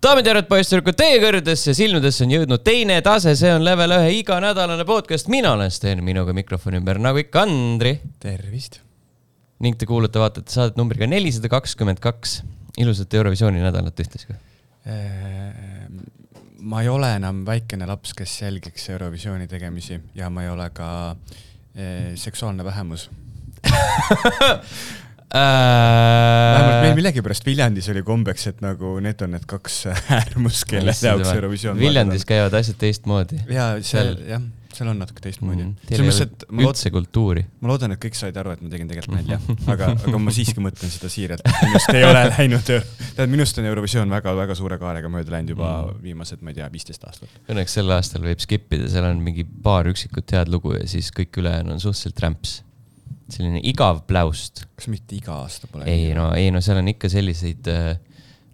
daamid ja härrad, poisssüdrukud, teie kõrgedesse silmadesse on jõudnud teine tase, see on level ühe iganädalane podcast, mina olen Sten, minuga mikrofoni ümber nagu ikka Andri. tervist. ning te kuulate, vaatate saadet numbriga nelisada kakskümmend kaks. ilusat Eurovisiooni nädalat ühtlasi ka. ma ei ole enam väikene laps, kes jälgiks Eurovisiooni tegemisi ja ma ei ole ka eh, seksuaalne vähemus vähemalt meil millegipärast Viljandis oli kombeks, et nagu need on need kaks äärmust, kelle jaoks Eurovisioon. Viljandis käivad asjad teistmoodi. ja seal jah, seal on natuke teistmoodi mm,. selles mõttes, et ma üldse kultuuri. ma loodan, et kõik said aru, et ma tegin tegelikult nalja, aga, aga ma siiski mõtlen seda siiralt, minust ei ole läinud, tead minust on Eurovisioon väga-väga suure kaarega mööda läinud juba mm. viimased, ma ei tea, viisteist aastat. Õnneks sel aastal võib skip ida, seal on mingi paar üksikut head lugu ja siis kõik ülejäänu on suhteliselt rämps selline igav pläust. kas mitte iga aasta pole? ei no, ei no seal on ikka selliseid äh,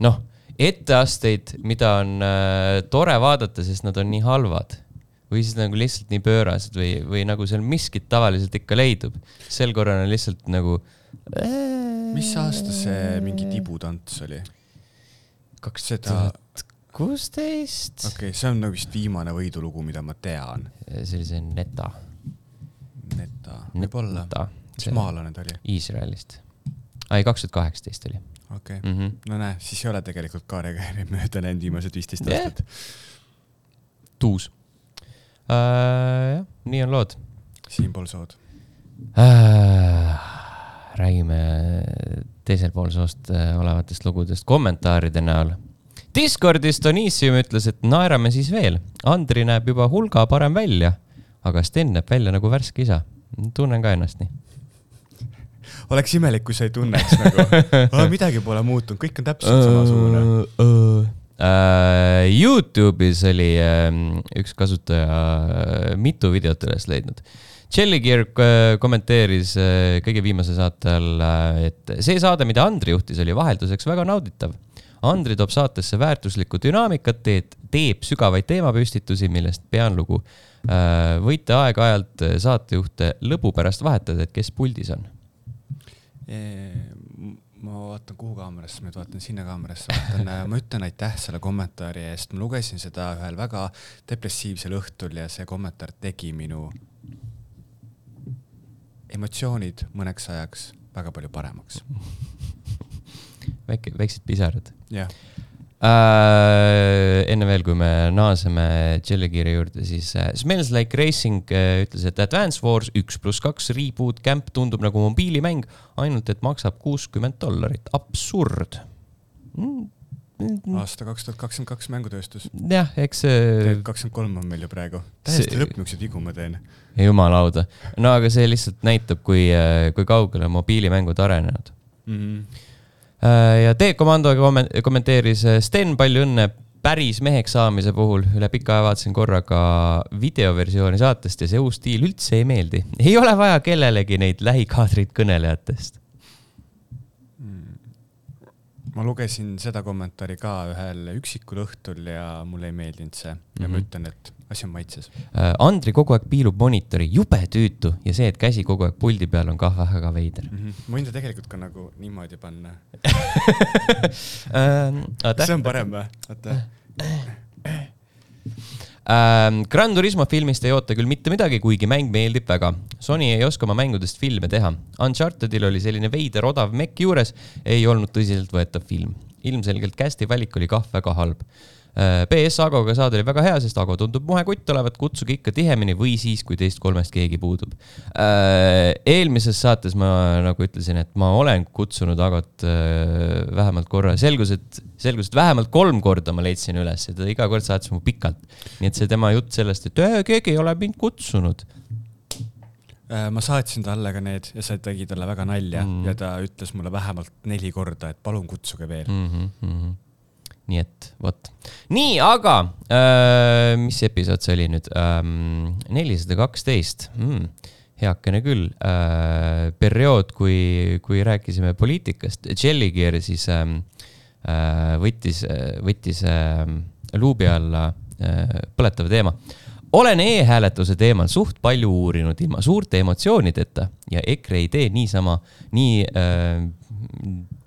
noh, etteasteid, mida on äh, tore vaadata, sest nad on nii halvad. või siis nagu lihtsalt nii pöörased või, või nagu seal miskit tavaliselt ikka leidub. sel korral on lihtsalt nagu äh.... mis aasta see mingi tibutants oli? kaks tuhat kuusteist. okei okay,, see on nagu vist viimane võidulugu, mida ma tean. see oli see Neta. Neta, võib-olla mis maalane ta oli? Iisraelist. ei, kaks tuhat kaheksateist oli. okei -hmm. no näe, siis ei ole tegelikult kaarega mööda läinud viimased viisteist yeah. aastat. tuus äh,. jah, nii on lood. siinpool sood äh,. räägime teisel pool soost äh, olevatest lugudest kommentaaride näol. Discordis Donissium ütles, et naerame siis veel. Andri näeb juba hulga parem välja, aga Sten näeb välja nagu värske isa. tunnen ka ennast nii oleks imelik, kui sa ei tunneks nagu midagi pole muutunud, kõik on täpselt samasugune uh,. Uh. Uh, Youtube'is oli uh, üks kasutaja mitu videot üles leidnud. Jellygear uh, kommenteeris kõige viimase saate all et see saade, mida Andri juhtis, oli vahelduseks väga nauditav. Andri toob saatesse väärtuslikku dünaamikat, teed, teeb sügavaid teemapüstitusi, millest pean lugu võite aeg-ajalt saatejuhte lõbu pärast vahetada, et kes puldis on ma vaatan, kuhu kaamerasse, ma nüüd vaatan sinna kaamerasse, vaatan, äh, ma ütlen aitäh selle kommentaari eest, ma lugesin seda ühel väga depressiivsel õhtul ja see kommentaar tegi minu emotsioonid mõneks ajaks väga palju paremaks. Väike, väiksed pisarad. jah äh,. enne veel, kui me naaseme Jellygeari juurde, siis äh, Smells Like Racing äh, ütles, et Advance Wars üks pluss kaks reboot camp tundub nagu mobiilimäng, ainult et maksab kuuskümmend dollarit, absurd mm aasta kaks tuhat kakskümmend kaks mängutööstus. jah, eks see. kakskümmend kolm on meil ju praegu. täiesti see... lõpp, niisuguseid vigu ma teen. jumalauda. no aga see lihtsalt näitab, kui, äh, kui kaugele mobiilimängud arenenud mm. -hmm ja T-komando kommenteeris äh, Sten, palju õnne päris meheks saamise puhul. üle pika aja vaatasin korraga videoversiooni saatest ja see uus stiil üldse ei meeldi. ei ole vaja kellelegi neid lähikaadreid kõnelejatest ma lugesin seda kommentaari ka ühel üksikul õhtul ja mulle ei meeldinud see ja mm -hmm. ma mhm. ütlen, et asi on maitses. Äh, Andri kogu aeg piilub monitori, jube tüütu ja see, et käsi kogu aeg puldi peal on kah väga veider mm. -hmm. ma võin ta tegelikult ka nagu niimoodi panna uh,. see on parem või? oota ähm,. Gran Turismo filmist ei oota küll mitte midagi, kuigi mäng meeldib väga. Sony ei oska oma mängudest filme teha. Unchartedil oli selline veider odav mekk juures, ei olnud tõsiseltvõetav film. ilmselgelt cast'i valik oli kah väga halb BS äh, Agoga saade oli väga hea, sest Ago tundub muhe kutt olevat, kutsuge ikka tihemini või siis, kui teist kolmest keegi puudub. Äh, eelmises saates ma nagu ütlesin, et ma olen kutsunud Agot äh, vähemalt korra, selgus, et, selgus, et vähemalt kolm korda ma leidsin üles ja ta iga kord saatis mu pikalt. nii et see tema jutt sellest, et keegi ei ole mind kutsunud ma saatsin talle ka need ja see tegi talle väga nalja mm. ja ta ütles mulle vähemalt neli korda, et palun kutsuge veel mm. -hmm, mm -hmm nii et vot, nii, aga äh, mis episood see oli nüüd ähm,? nelisada kaksteist, hmm, heakene küll äh,. periood, kui, kui rääkisime poliitikast, Jellygear siis ähm, äh, võttis, võttis äh, luubi alla äh, põletava teema olen e-hääletuse teemal suht palju uurinud ilma suurte emotsioonideta ja EKRE ei tee niisama, nii äh,,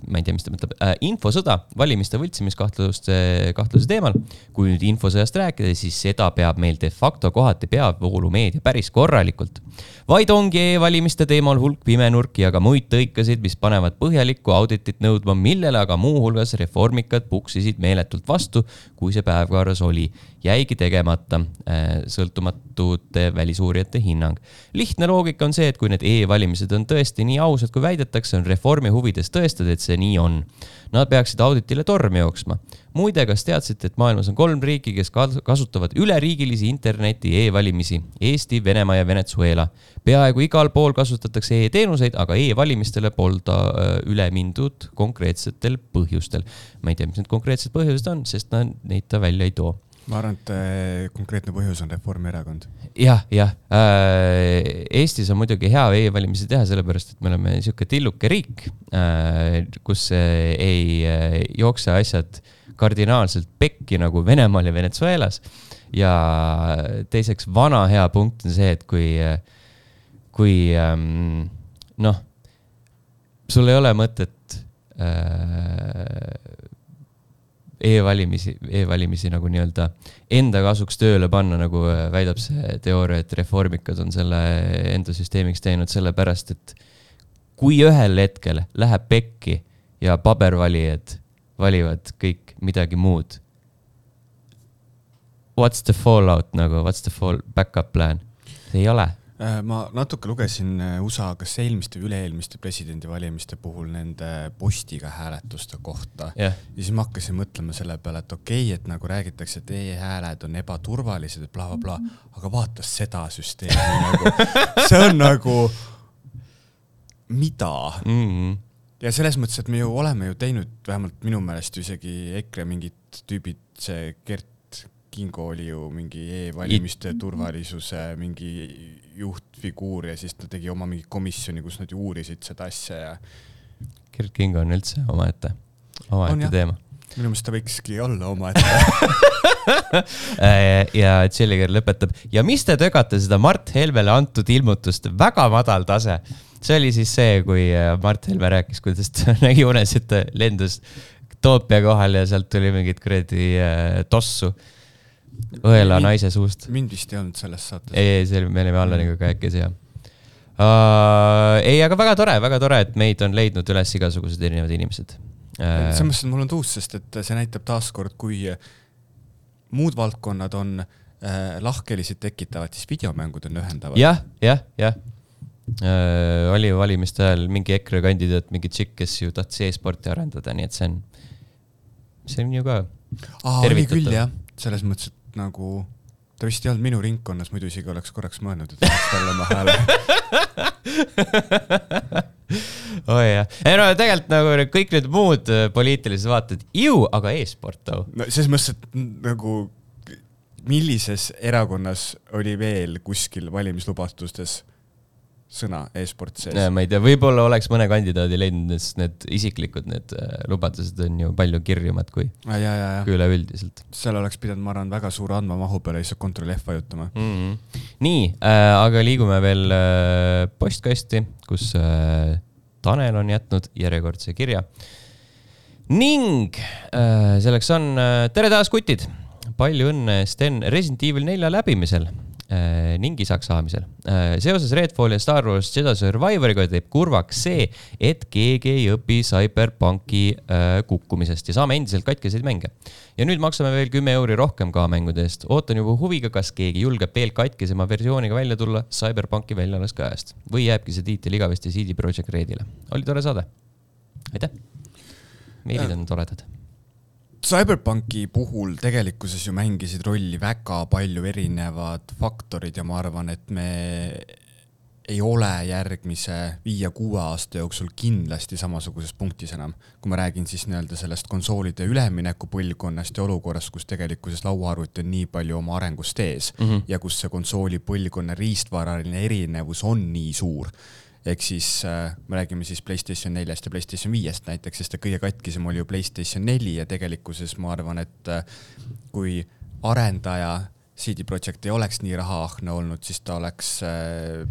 ma ei tea, mis ta mõtleb äh,, infosõda valimiste võltsimiskahtluste, kahtluse teemal. kui nüüd infosõjast rääkida, siis seda peab meil de facto kohati peavoolumeedia päris korralikult. vaid ongi e-valimiste teemal hulk pimenurki ja ka muid tõikasid, mis panevad põhjalikku auditit nõudma, millele aga muuhulgas reformikad puksisid meeletult vastu, kui see päevkorras oli. jäigi tegemata äh, sõltumatute välisuurijate hinnang. lihtne loogika on see, et kui need e-valimised on tõesti nii ausad, kui väidetakse, on reformi huvides tõestada, et see nii on. Nad peaksid auditile tormi jooksma. muide, kas teadsite, et maailmas on kolm riiki, kes kasutavad üleriigilisi interneti e-valimisi? Eesti, Venemaa ja Venezuela. peaaegu igal pool kasutatakse e-teenuseid, aga e-valimistele polda üle mindud konkreetsetel põhjustel. ma ei tea, mis need konkreetsed põhjused on, sest nad neid ta välja ei too ma arvan, et äh, konkreetne põhjus on Reformierakond jah, jah äh,. Eestis on muidugi hea e-valimisi teha, sellepärast et me oleme niisugune tilluke riik äh,, kus äh, ei äh, jookse asjad kardinaalselt pekki nagu Venemaal ja Venezuelas. ja teiseks, vana hea punkt on see, et kui, kui ähm, noh, sul ei ole mõtet äh, e-valimisi, e-valimisi nagu nii-öelda enda kasuks tööle panna, nagu äh, väidab see teooria, et reformikad on selle enda süsteemiks teinud sellepärast, et kui ühel hetkel läheb pekki ja pabervalijad valivad kõik midagi muud. What's the fallout nagu, what's the fall, back-up plan? ei ole ma natuke lugesin äh, USA kas eelmiste või üle-eelmiste presidendivalimiste puhul nende postiga hääletuste kohta yeah. ja siis ma hakkasin mõtlema selle peale, et okei okay,, et nagu räägitakse, et e-hääled on ebaturvalised, blablabla bla, bla, aga vaata seda süsteemi nagu, see on nagu, mida mm? -hmm. ja selles mõttes, et me ju oleme ju teinud, vähemalt minu meelest isegi EKRE mingid tüübid, see Gert Kingo oli ju mingi e-valimiste turvalisuse mingi juhtfiguur ja siis ta tegi oma mingi komisjoni, kus nad uurisid seda asja ja. Gerd Kingo on üldse omaette, omaette teema. minu meelest ta võikski olla omaette äh, ja Tšelliger lõpetab ja mis te tögate seda Mart Helmele antud ilmutust, väga madal tase. see oli siis see, kui äh, Mart Helme rääkis, kuidas ta nägi unes, et ta lendus Toompea kohal ja sealt tuli mingit kuradi äh, tossu õela mind, naise suust. mind vist ei olnud selles saates. ei, ei, see oli, me olime Allaniga kahekesi jah uh,. ei, aga väga tore, väga tore, et meid on leidnud üles igasugused erinevad inimesed uh,. selles mõttes, et mul on tuus, sest et see näitab taaskord, kui muud valdkonnad on äh, lahkhelisid tekitavad, siis videomängud on ühendavad ja,. jah, jah, jah äh,. oli valimiste ajal mingi EKRE kandidaat, mingi tšikk, kes ju tahtis e-sporti arendada, nii et see on, see on ju ka. aa, oli küll jah, selles mõttes, et nagu, ta vist ei olnud minu ringkonnas, muidu isegi oleks korraks mõelnud, et annaks talle oma hääle oi jah, ei no tegelikult nagu kõik need muud äh, poliitilised vaated, ju, aga e-sport too. no selles mõttes, et nagu millises erakonnas oli veel kuskil valimislubadustes sõna e-sport sees. ma ei tea, võib-olla oleks mõne kandidaadi leidnud, sest need isiklikud, need äh, lubadused on ju palju kirjumad kui, kui üleüldiselt. seal oleks pidanud, ma arvan, väga suure andmemahu peale lihtsalt kontrolli F vajutama mm. -hmm. nii äh,, aga liigume veel äh, postkasti, kus äh, Tanel on jätnud järjekordse kirja. ning äh, selleks on äh, tere taas, kutid! palju õnne, Sten, Resident Evil nelja läbimisel Äh, ning isaks saamisel. Äh, seoses Redfalli ja Star Wars Jedi Survivoriga teeb kurvaks see, et keegi ei õpi CyberPunki äh, kukkumisest ja saame endiselt katkeseid mänge. ja nüüd maksame veel kümme euri rohkem ka mängude eest. ootan juba huviga, kas keegi julgeb veel katkesema versiooniga välja tulla CyberPunki väljalaske ajast või jääbki see tiitel igavesti CD Projekt Redile. oli tore saade. aitäh. meilid on toredad Cyberpunki puhul tegelikkuses ju mängisid rolli väga palju erinevad faktorid ja ma arvan, et me ei ole järgmise viie-kuue aasta jooksul kindlasti samasuguses punktis enam. kui ma räägin siis nii-öelda sellest konsoolide ülemineku põlvkonnast ja olukorrast, kus tegelikkuses lauaarvuti on nii palju oma arengust ees mm -hmm. ja kus see konsooli põlvkonna riistvaraline erinevus on nii suur ehk siis äh, me räägime siis Playstation neljast ja Playstation viiest näiteks, sest et kõige katkisem oli ju Playstation neli ja tegelikkuses ma arvan, et äh, kui arendaja CD Projekt ei oleks nii rahaahne olnud, siis ta oleks äh,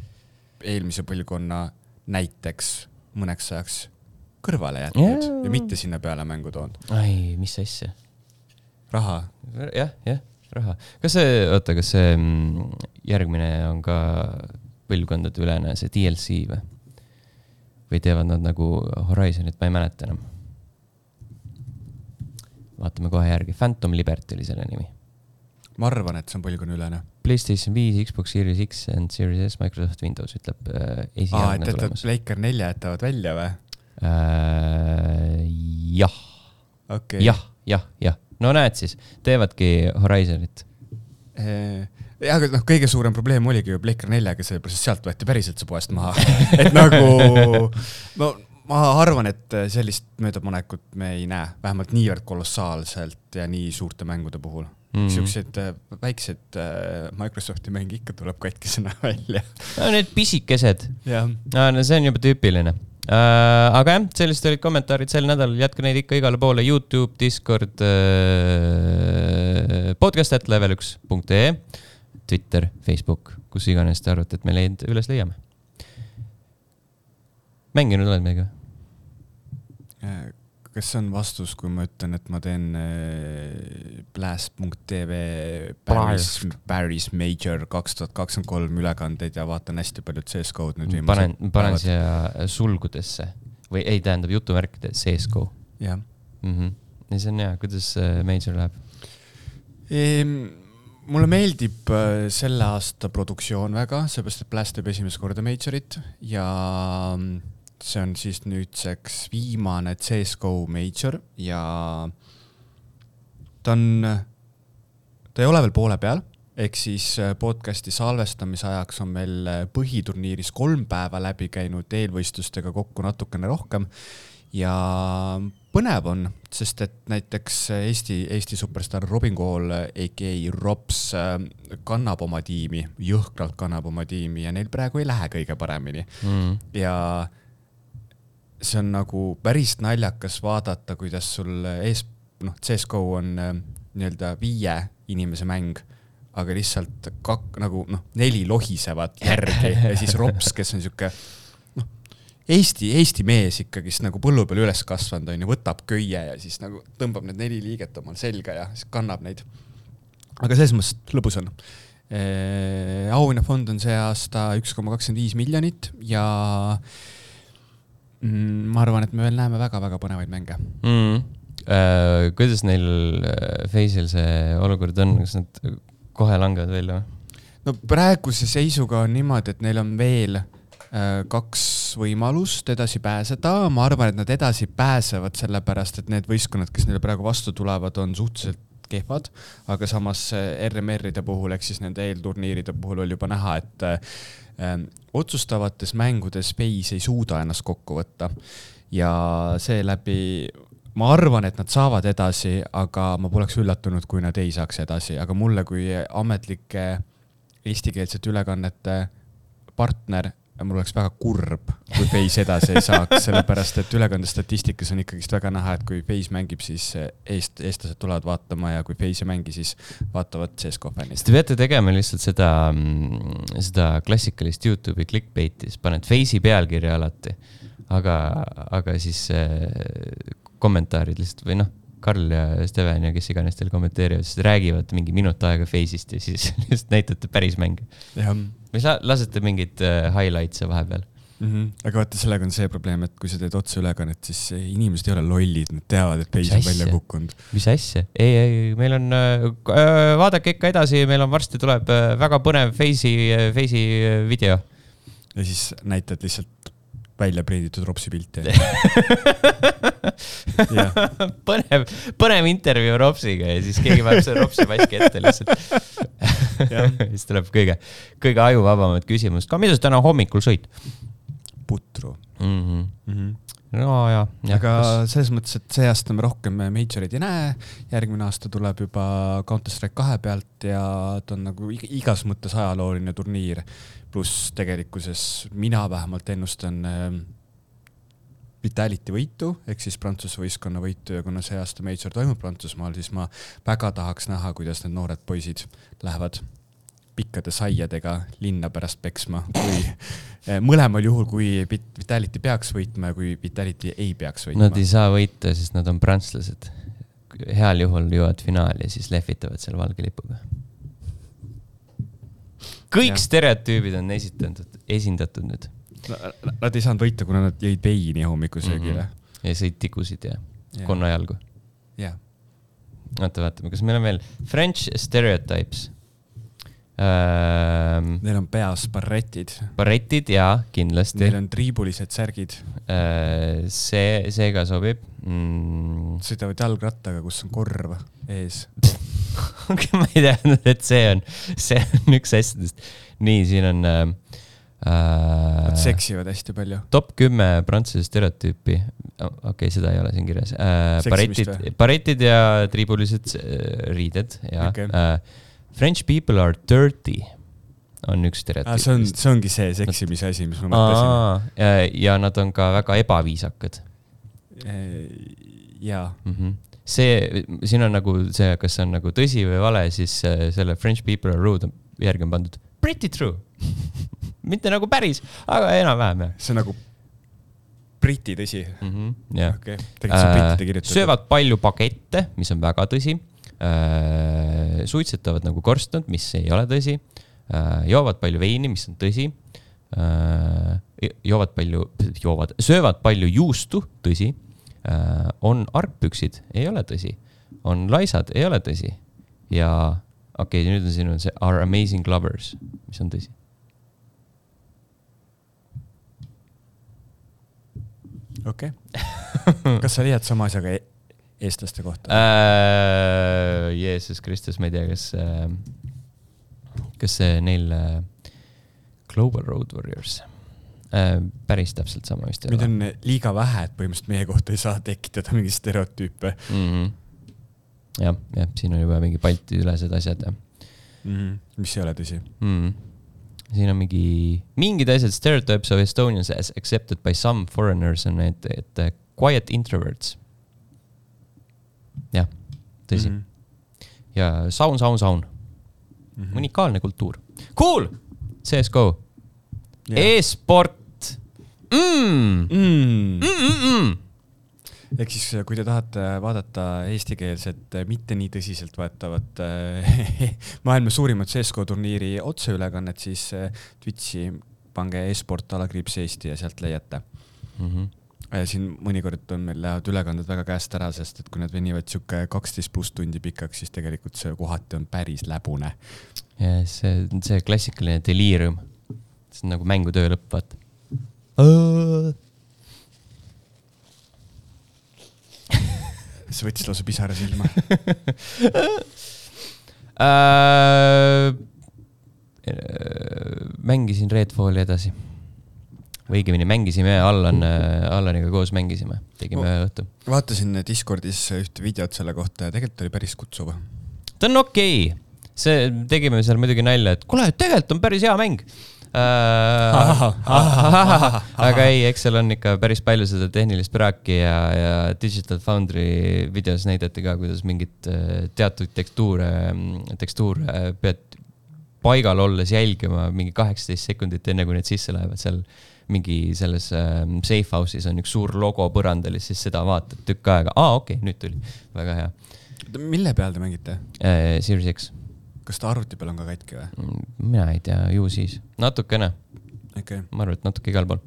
eelmise põlvkonna näiteks mõneks ajaks kõrvale jätnud Jaa. ja mitte sinna peale mängu toonud. ai, mis asja. raha, jah, jah, raha. kas see, oota, kas see mm, järgmine on ka põlvkondade ülene, see DLC või? või teevad nad nagu Horizonit, ma ei mäleta enam. vaatame kohe järgi, Phantom Liberty oli selle nimi. ma arvan, et see on põlvkonnaülene. Playstation viis, Xbox Series X and Series S, Microsoft Windows ütleb äh, esialgne et tulemus. Playker nelja jätavad välja või? Äh, jah, okei. jah, jah, jah, no näed siis, teevadki Horizonit. jah, aga noh, kõige suurem probleem oligi ju Playker neljaga, sellepärast sealt võeti päriselt see poest maha. et nagu, no ma arvan, et sellist möödapanekut me ei näe, vähemalt niivõrd kolossaalselt ja nii suurte mängude puhul mm. -hmm. siukseid äh, väikseid äh, Microsofti mänge ikka tuleb katkisena välja. no need pisikesed, jah, no see on juba tüüpiline. aga jah, sellised olid kommentaarid sel nädalal, jätke neid ikka igale poole, Youtube, Discord, podcast at level üks punkt ee, Twitter, Facebook, kus iganes te arvate, et me neid üles leiame. mänginud oled meiega? kas see on vastus, kui ma ütlen, et ma teen äh, blast.tv Paris, Paris Major kaks tuhat kakskümmend kolm ülekandeid ja vaatan hästi palju CS-GO-d nüüd panen, viimased panen päevad. siia sulgudesse või ei, tähendab jutumärkide CSGO jah mm. -hmm. ja see on hea, kuidas äh, Major läheb? Ehm, mulle meeldib äh, selle aasta produktsioon väga, seepärast et Blast teeb esimest korda Majorit ja mm, see on siis nüüdseks viimane CS-GO Major ja ta on, ta ei ole veel poole peal, ehk siis äh, podcast'i salvestamise ajaks on meil äh, põhiturniiris kolm päeva läbi käinud, eelvõistlustega kokku natukene rohkem ja põnev on, sest et näiteks Eesti, Eesti superstaar Robin Kool, AKA Rops, kannab oma tiimi, jõhkralt kannab oma tiimi ja neil praegu ei lähe kõige paremini Mm. ja see on nagu päris naljakas vaadata, kuidas sul ees, noh, CS-GO on äh, nii-öelda viie inimese mäng, aga lihtsalt kak-, nagu noh, neli lohisevad järgi ja siis Rops, kes on sihuke Eesti, Eesti mees ikkagist nagu põllu peal üles kasvanud on ju, võtab köie ja siis nagu tõmbab need neli liiget omal selga ja siis kannab neid. aga selles mõttes lõbus on. auhinnafond on see aasta üks koma kakskümmend viis miljonit ja mm, ma arvan, et me veel näeme väga-väga põnevaid mänge. mm.. Uh, kuidas neil Face'il see olukord on, kas nad kohe langevad välja või? no praeguse seisuga on niimoodi, et neil on veel äh, kaks võimalust edasi pääseda, ma arvan, et nad edasi pääsevad, sellepärast et need võistkonnad, kes neile praegu vastu tulevad, on suhteliselt kehvad, aga samas äh, RMR-ide puhul ehk siis nende eelturniiride puhul oli juba näha, et äh, otsustavates mängudes Space ei suuda ennast kokku võtta. Ja seeläbi ma arvan, et nad saavad edasi, aga ma poleks üllatunud, kui nad ei saaks edasi, aga mulle kui ametlike eestikeelsete ülekannete partner, mul oleks väga kurb, kui Face edasi ei saaks, sellepärast et ülekandestatistikas on ikkagist väga näha, et kui Face mängib, siis eest, eestlased tulevad vaatama ja kui Face ei mängi, siis vaatavad fännid siis. te peate tegema lihtsalt seda, seda klassikalist Youtube'i clickbait'i, siis paned Face'i pealkirja alati. aga, aga siis äh, kommentaarid lihtsalt või noh, Karl ja Steven ja kes iganes teil kommenteerivad, siis räägivad mingi minut aega Face'ist ja siis lihtsalt näitate päris mänge. või sa lasete mingeid äh, highlights'e vahepeal? mm. -hmm. aga vaata, sellega on see probleem, et kui sa teed otseülekannet, siis inimesed ei ole lollid, nad teavad, et Face on välja kukkunud. mis asja? ei, ei, meil on äh,, vaadake ikka edasi, meil on varsti tuleb äh, väga põnev Face'i, Face'i äh, video. ja siis näitad lihtsalt välja prinditud ropsi pilti. põnev, põnev intervjuu Ropsiga ja siis keegi paneb selle Ropsi maski ette lihtsalt. siis tuleb kõige, kõige ajuvabamad küsimused ka, mida sa täna hommikul sõid putru mm? -hmm. mm. -hmm. no ja, ja. aga kas... selles mõttes, et see aasta me rohkem majoreid ei näe, järgmine aasta tuleb juba Counter Strike kahe pealt ja ta on nagu ig- igas mõttes ajalooline turniir. Pluss tegelikkuses mina vähemalt ennustan äh, Vitality võitu ehk siis Prantsuse võistkonna võitu ja kuna see aasta major toimub Prantsusmaal, siis ma väga tahaks näha, kuidas need noored poisid lähevad pikkade saiadega linna pärast peksma, kui eh, mõlemal juhul, kui Vit- Vitality peaks võitma ja kui Vitality ei peaks võitma Nad ei saa võita, sest nad on prantslased. heal juhul jõuavad finaali ja siis lehvitavad seal valge lipuga. Kõik Jah. stereotüübid on esitatud, esindatud nüüd Na- Nad ei saanud võita, kuna nad jõid veini hommikusöögile mm. ja sõid tigusid ja Jah. konnajalgu. -hmm. jah, oota, vaatame, kas meil on veel French stereotypes ähm,. neil on peas barretid, barretid jaa, kindlasti neil. on triibulised särgid, Äh, see, see ka sobib mm.. sõidavad jalgrattaga, kus on korv ees. ma ei teadnud, et see on, see on üks asjadest. nii, siin on äh, Nad äh, seksivad hästi palju. top kümme prantsuse stereotüüpi. okei okay,, seda ei ole siin kirjas äh,. Seksimist baretid, baretid ja triibulised äh, riided ja okay. äh, French people are dirty on üks stereotüüp. Ah, see on, see ongi see seksimise asi, mis ma mõtlesin. ja, ja nad on ka väga ebaviisakad jaa, mm. -hmm. see, siin on nagu see, kas see on nagu tõsi või vale, siis äh, selle French people are rude järgi on pandud pretty true. mitte nagu päris, aga enam-vähem jah see on nagu Briti tõsi. mm. -hmm, jah brittide kirjutatud. söövad palju bagette, mis on väga tõsi. suitsetavad nagu korstnad, mis ei ole tõsi. joovad palju veini, mis on tõsi. joovad palju, joovad, söövad palju juustu, tõsi. On argpüksid, ei ole tõsi. on laisad, ei ole tõsi. ja okei okay,, nüüd on siin on see are amazing lovers, mis on tõsi. okei. kas sa leiad sama asja ka e- eestlaste kohta? äh,. Jeesus Kristus, ma ei tea, kas äh,, kas see neil äh, Global Road Warriors äh, päris täpselt sama vist ei meid ole on liiga vähe, et põhimõtteliselt meie kohta ei saa tekitada mingeid stereotüüpe mm. -hmm. jah, jah, siin on juba mingi Balti-ülesed asjad ja mm, -hmm. mis ei ole tõsi. mm.. siin on mingi, mingid asjad, stereotypes of Estonians as accepted by some foreigners on need, et äh, quiet introverts. jah, tõsi mm. -hmm. ja saun, saun, saun mm -hmm. unikaalne kultuur. Cool, CS GO e-sport mm.. mm.. Mm-mm-mm. ehk siis, kui te tahate vaadata eestikeelset, mitte nii tõsiseltvõetavat äh, maailma suurimat CSGO turniiri otseülekannet, siis äh, Twitchi pange e-sport alakriips Eesti ja sealt leiate. Mm -hmm. siin mõnikord on meil lähevad ülekanded väga käest ära, sest et kui need venivad sihuke kaksteist pluss tundi pikaks, siis tegelikult see kohati on päris läbune. see, see klassikaline deliirium. See on nagu mängutöö lõpp, vaata. see võttis lausa pisara silma. Äh, mängisin Redfalli edasi. või õigemini mängisime, Allan, Allaniga koos mängisime, tegime ühe õhtu. vaatasin Discordis ühte videot selle kohta ja tegelikult oli päris kutsuv. ta on okei okay., see, tegime seal muidugi nalja, et kuule, tegelikult on päris hea mäng äh,. aga ei, eks seal on ikka päris palju seda tehnilist praaki ja, ja Digital Foundry videos näidati ka, kuidas mingit äh, teatud tekstuure, tekstuure pead paigal olles jälgima mingi kaheksateist sekundit, enne kui need sisse lähevad seal mingi selles äh, safe house'is on üks suur logo põrandal ja siis seda vaatad tükk aega, aa okei okay,, nüüd tuli, väga hea mille peal te mängite? äh,. Series X, kas ta arvuti peal on ka katki või? mina ei tea, ju siis, natukene, okei okay.. ma arvan, et natuke igal pool.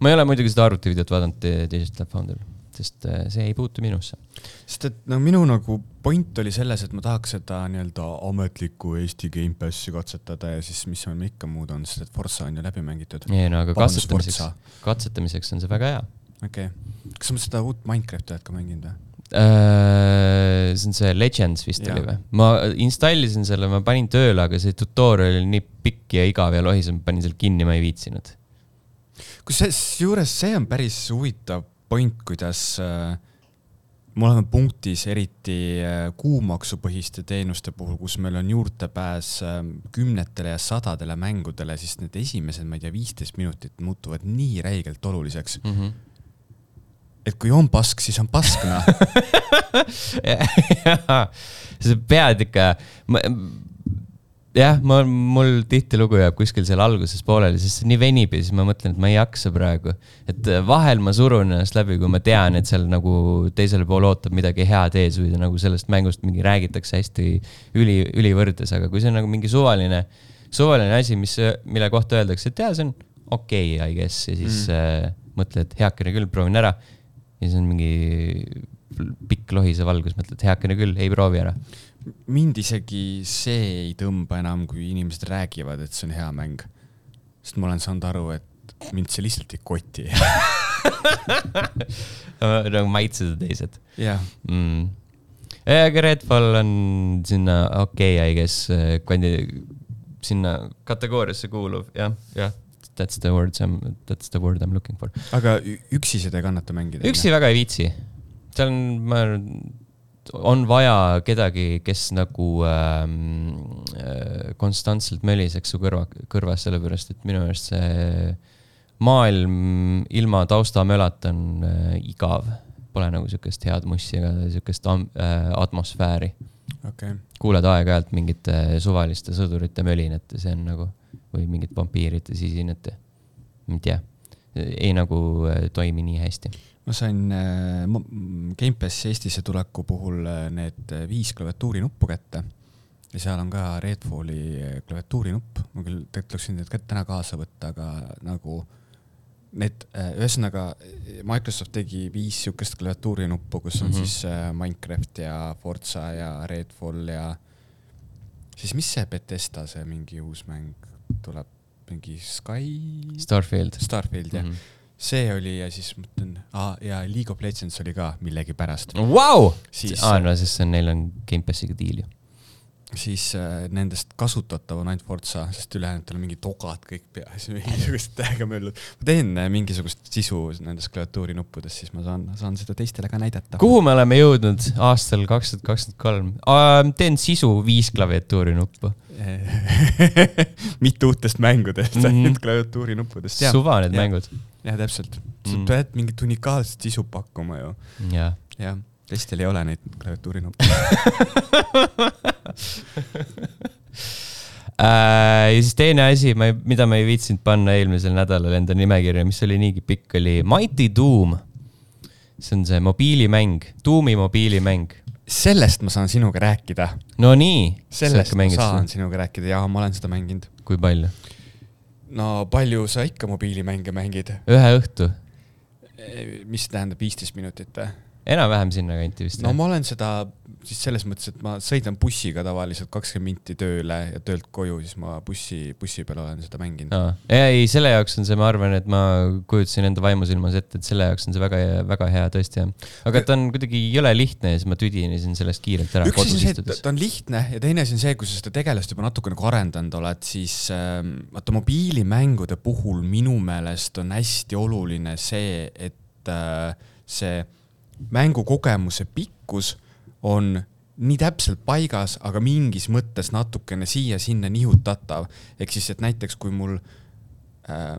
ma ei ole muidugi seda arvutivideot vaadanud Digital Founderil, sest eh, see ei puutu minusse. sest et no minu nagu point oli selles, et ma tahaks seda nii-öelda ametlikku Eesti Gamepassi katsetada ja siis mis meil ikka muud on, sest et Forsa on ju läbi mängitud. ei no aga Vabandust, katsetamiseks katsetamiseks on see väga hea okei okay., kas sa seda uut Minecrafti oled ka mänginud või? äh,. see on see Legends vist Jaa. oli või? ma installisin selle, ma panin tööle, aga see tutorial oli nii pikk ja igav ja lohisem, ma panin selle kinni, ma ei viitsinud. kusjuures see on päris huvitav point, kuidas äh, me oleme punktis eriti äh, kuumaksupõhiste teenuste puhul, kus meil on juurdepääs äh, kümnetele ja sadadele mängudele, siis need esimesed, ma ei tea, viisteist minutit muutuvad nii räigelt oluliseks, Mm -hmm. Et kui on pask, siis on pask, noh. sa pead ikka, jah, ma, mul tihtilugu jääb kuskil seal alguses pooleli, sest see nii venib ja siis ma mõtlen, et ma ei jaksa praegu. et vahel ma surun ennast läbi, kui ma tean, et seal nagu teisel pool ootab midagi head ees või nagu sellest mängust mingi räägitakse hästi üli, ülivõrdes, aga kui see on nagu mingi suvaline, suvaline asi, mis, mille kohta öeldakse, et jaa, see on okei okay,, I guess ja siis mm. äh, mõtled, heakene küll, proovin ära. Ja siis on mingi pikk lohisev algus, mõtled, heakene küll, ei proovi ära. mind isegi see ei tõmba enam, kui inimesed räägivad, et see on hea mäng. sest ma olen saanud aru, et mind see lihtsalt ei koti. nagu maitsed ja teised jah, mm.. aga Redfall on sinna okei okay,, I guess, kvandi-, sinna kategooriasse kuuluv, jah, jah. That's the word I m, that's the word I m looking for. aga üksi seda ei kannata mängida. üksi väga ei viitsi. seal on, ma on vaja kedagi, kes nagu ähm, äh, konstantselt möliseks su kõrva, kõrvas, sellepärast et minu meelest see maailm ilma taustamölata on äh, igav. Pole nagu sihukest head mussi ega sihukest äh, atmosfääri. okei, kuuled aeg-ajalt mingite suvaliste sõdurite mölinat ja see on nagu, või mingit vampiirite sisinat ja ma ei tea, ei nagu äh, toimi nii hästi. ma sain äh, Gamepassi Eestisse tuleku puhul äh, need viis klaviatuurinuppu kätte ja seal on ka Redfalli äh, klaviatuurinupp, ma küll tegelikult võinud need ka täna kaasa võtta, aga nagu need, ühesõnaga Microsoft tegi viis siukest klaviatuurinuppu, kus on mm. -hmm. siis Minecraft ja Forza ja Redfall ja siis mis see Betesta, see mingi uus mäng tuleb, mingi Sky, Starfield. Starfield jah mm. -hmm. see oli ja siis mõtlen ah,, ja League of Legends oli ka millegipärast! Siis- aa, no siis on, neil on Gamepassiga diil ju. Siis äh, nendest kasutatav on ainult Forza, sest ülejäänutel on mingid togad kõik peas, mingisugust täiega möllud. ma teen äh, mingisugust sisu nendest klaviatuurinuppudest, siis ma saan, saan seda teistele ka näidata. kuhu me oleme jõudnud aastal kaks tuhat kakskümmend kolm? teen sisu viis klaviatuurinuppu. mitte uutest mängudest, Mhm. ainult klaviatuurinuppudest. suva need jah. mängud. jah, täpselt. sa Mm. pead mingit unikaalset sisu pakkuma ju. jah. jah, teistel ei ole neid klaviatuurinuppe. Äh, ja siis teine asi, ma ei, mida ma ei viitsinud panna eelmisel nädalal enda nimekirja, mis oli niigi pikk, oli Mighty Doom. see on see mobiilimäng, Doomi mobiilimäng. sellest ma saan sinuga rääkida. no nii. sellest ma saan sinuga rääkida ja ma olen seda mänginud. kui palju? no palju sa ikka mobiilimänge mängid? ühe õhtu, mis tähendab viisteist minutit või? Enam-vähem sinnakanti vist. no ma olen seda siis selles mõttes, et ma sõidan bussiga tavaliselt kakskümmend minti tööle ja töölt koju, siis ma bussi, bussi peal olen seda mänginud. aa, ei, selle jaoks on see, ma arvan, et ma kujutasin enda vaimusilmas ette, et selle jaoks on see väga, väga hea tõesti jah. aga ta on kuidagi jõle lihtne ja siis ma tüdinesin sellest kiirelt ära üks asi on see, et ta on lihtne ja teine asi on see, kui sa seda tegelast juba natuke nagu arendanud oled, siis ähm, vaata mobiilimängude puhul minu meelest on hästi oluline see, et äh, see mängukogemuse pikkus on nii täpselt paigas, aga mingis mõttes natukene siia-sinna nihutatav. ehk siis, et näiteks kui mul äh,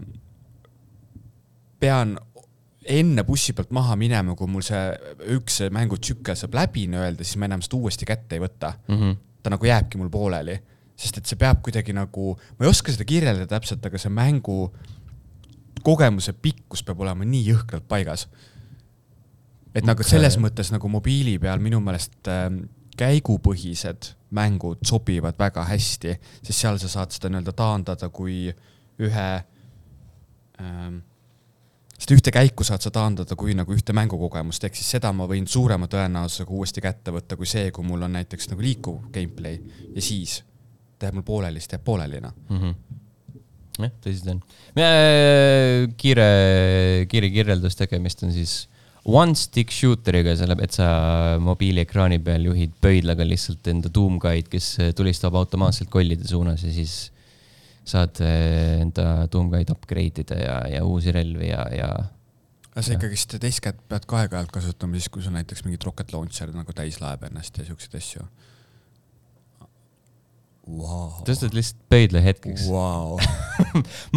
pean enne bussi pealt maha minema, kui mul see üks mängutsükkel saab läbi nii-öelda, siis ma enam seda uuesti kätte ei võta. Mhm. ta nagu jääbki mul pooleli, sest et see peab kuidagi nagu, ma ei oska seda kirjeldada täpselt, aga see mängu kogemuse pikkus peab olema nii jõhkralt paigas. Et nagu Okei. selles mõttes nagu mobiili peal minu meelest ähm, käigupõhised mängud sobivad väga hästi, sest seal sa saad seda nii-öelda taandada kui ühe ähm, seda ühte käiku saad sa taandada kui nagu ühte mängukogemust, ehk siis seda ma võin suurema tõenäosusega uuesti kätte võtta kui see, kui mul on näiteks nagu liikuv gameplay ja siis ta jääb mul pooleli, siis ta jääb pooleli noh. Mhm. jah, tõsi ta on. kiire, kiire kirjeldus tegemist on siis one stick shooter'iga, selle, et sa mobiiliekraani peal juhid pöidlaga lihtsalt enda tuumkaid, kes tulistab automaatselt kollide suunas ja siis saad eh, enda tuumkaid upgrade ida ja, ja uusi relvi ja, ja aga sa ikkagist teist kätt pead ka aeg-ajalt kasutama siis, kui sul näiteks mingit rocket launcher nagu täis laeb ennast ja siukseid asju wow.. tõstad lihtsalt pöidla hetkeks. wow..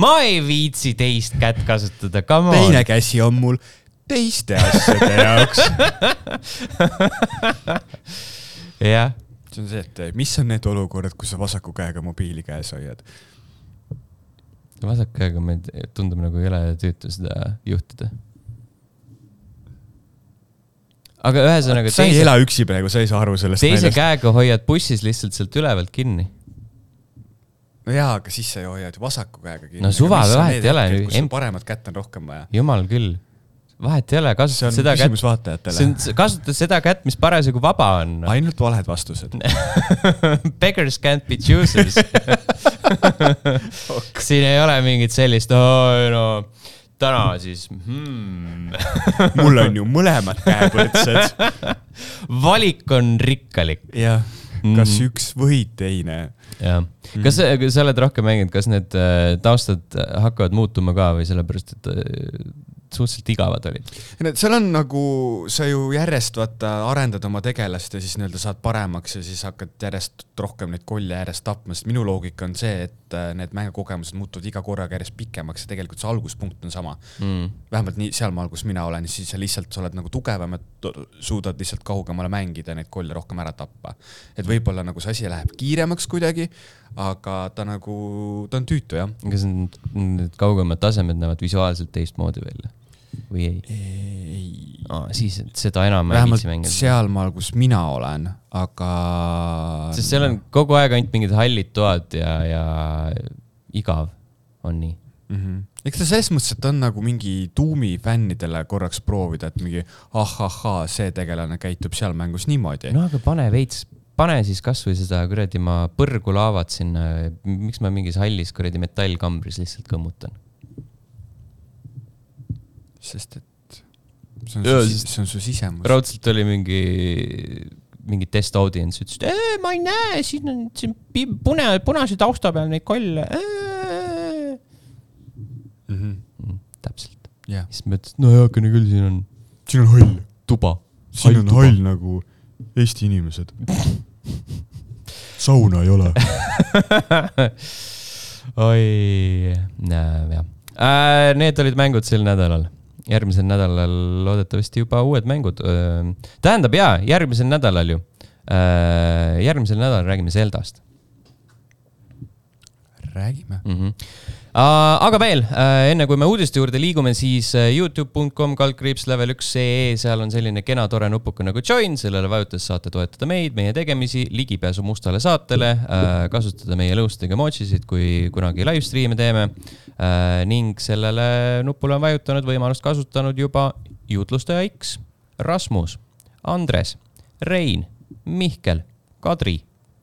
ma ei viitsi teist kätt kasutada, come on teine. käsi on mul teiste asjade jaoks. jah, see on see, et mis on need olukorrad, kus sa vasaku käega mobiili käes hoiad? vasaku käega meil tundub nagu jõle tüütu seda juhtida. aga ühesõnaga. sa ei teise, ela üksi praegu, sa ei saa aru sellest. teise näidast. käega hoiad bussis lihtsalt sealt ülevalt kinni. no jaa, aga siis sa ju hoiad vasaku käega kinni. no suva, vahet ei ole. paremat kätt on rohkem vaja. jumal küll vahet ei ole, kasuta seda kätt. küsimus vaatajatele. kasuta seda kätt, mis parasjagu vaba on. ainult valed vastused Beggars can't be choosers siin ei ole mingit sellist, no täna siis hmm. mul on ju mõlemad käed võrdsed valik on rikkalik. jah, kas mm. üks või teine. jah, kas mm. sa oled rohkem mänginud, kas need äh, taustad hakkavad muutuma ka või sellepärast, et äh, suhteliselt igavad olid. seal on nagu, sa ju järjest vaata arendad oma tegelast ja siis nii-öelda saad paremaks ja siis hakkad järjest rohkem neid kolle järjest tapma, sest minu loogika on see, et äh, need mängukogemused muutuvad iga korraga järjest pikemaks ja tegelikult see alguspunkt on sama mm.. vähemalt nii sealmaal, kus mina olen, siis sa lihtsalt, sa oled nagu tugevam ja suudad lihtsalt kaugemale mängida ja neid kolle rohkem ära tappa. et võib-olla nagu see asi läheb kiiremaks kuidagi, aga ta nagu, ta on tüütu jah. kas need, need kaugemad tasemed näevad visuaalselt teistmoodi välja? või ei? ei oh,. siis seda enam ei viitsi mängida. sealmaal, kus mina olen, aga. Sest seal on kogu aeg ainult mingid hallid toad ja, ja igav on nii mm. -hmm. eks ta selles mõttes, et on nagu mingi tuumi fännidele korraks proovida, et mingi ahahhaa, see tegelane käitub seal mängus niimoodi. no aga pane veits pane siis kasvõi seda kuradi ma põrgu laavat sinna, miks ma mingis hallis kuradi metallkambris lihtsalt kõmmutan sest et see on Jaa, su, see on su sisemus. raudselt oli mingi, mingi test audience, ütles, et ma ei näe, siin on, siin pune, punase tausta peal neid kolle. Mm -hmm. täpselt yeah.. siis ma ütlesin, no heakene küll, siin on. siin on hall. tuba. siin hall on tuba. hall nagu Eesti inimesed sauna ei ole oi, jah äh,. Need olid mängud sel nädalal järgmisel nädalal loodetavasti juba uued mängud. tähendab jaa, järgmisel nädalal ju. järgmisel nädalal räägime Zeldast. räägime mm. -hmm. Aga veel, enne kui me uudiste juurde liigume, siis Youtube.com kaldkriips level üks ee, seal on selline kena tore nupuke nagu join, sellele vajutades saate toetada meid, meie tegemisi, ligipääsu mustale saatele, kasutada meie lõustega emojisid, kui kunagi live stream'e teeme Äh, ning sellele nupule on vajutanud, võimalust kasutanud juba jutlustaja X, Rasmus, Andres, Rein, Mihkel, Kadri,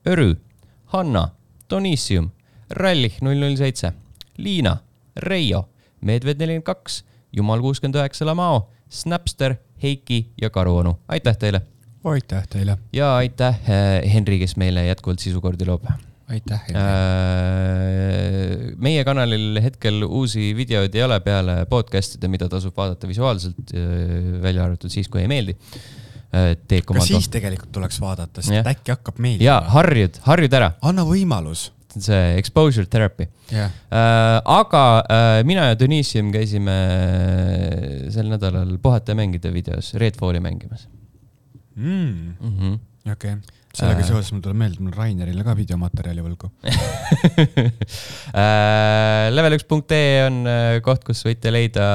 Örü, Hanna, Donissium, Rallih null null seitse, Liina, Reio, Medved nelikümmend kaks, Jumal kuuskümmend üheksa Lamao, Snapster, Heiki ja Karuonu, aitäh teile! aitäh teile! ja aitäh äh, Henri, kes meile jätkuvalt sisukordi loob aitäh äh,. meie kanalil hetkel uusi videoid ei ole peale podcast'ide, mida tasub vaadata visuaalselt, äh, välja arvatud siis, kui ei meeldi äh,. ka siis tegelikult tuleks vaadata, sest ja. äkki hakkab meeldima. ja harjud, harjud ära. anna võimalus see exposure therapy. Yeah.. Äh, aga äh, mina ja Denissium käisime sel nädalal Puhata ja mängida videos Redfalli mängimas. Mm.. Mm -hmm. okei. Okay sellega äh. seoses mul tuleb meelde, mul Rainerile ka videomaterjali võlgu. Äh, Level1.ee on äh, koht, kus võite leida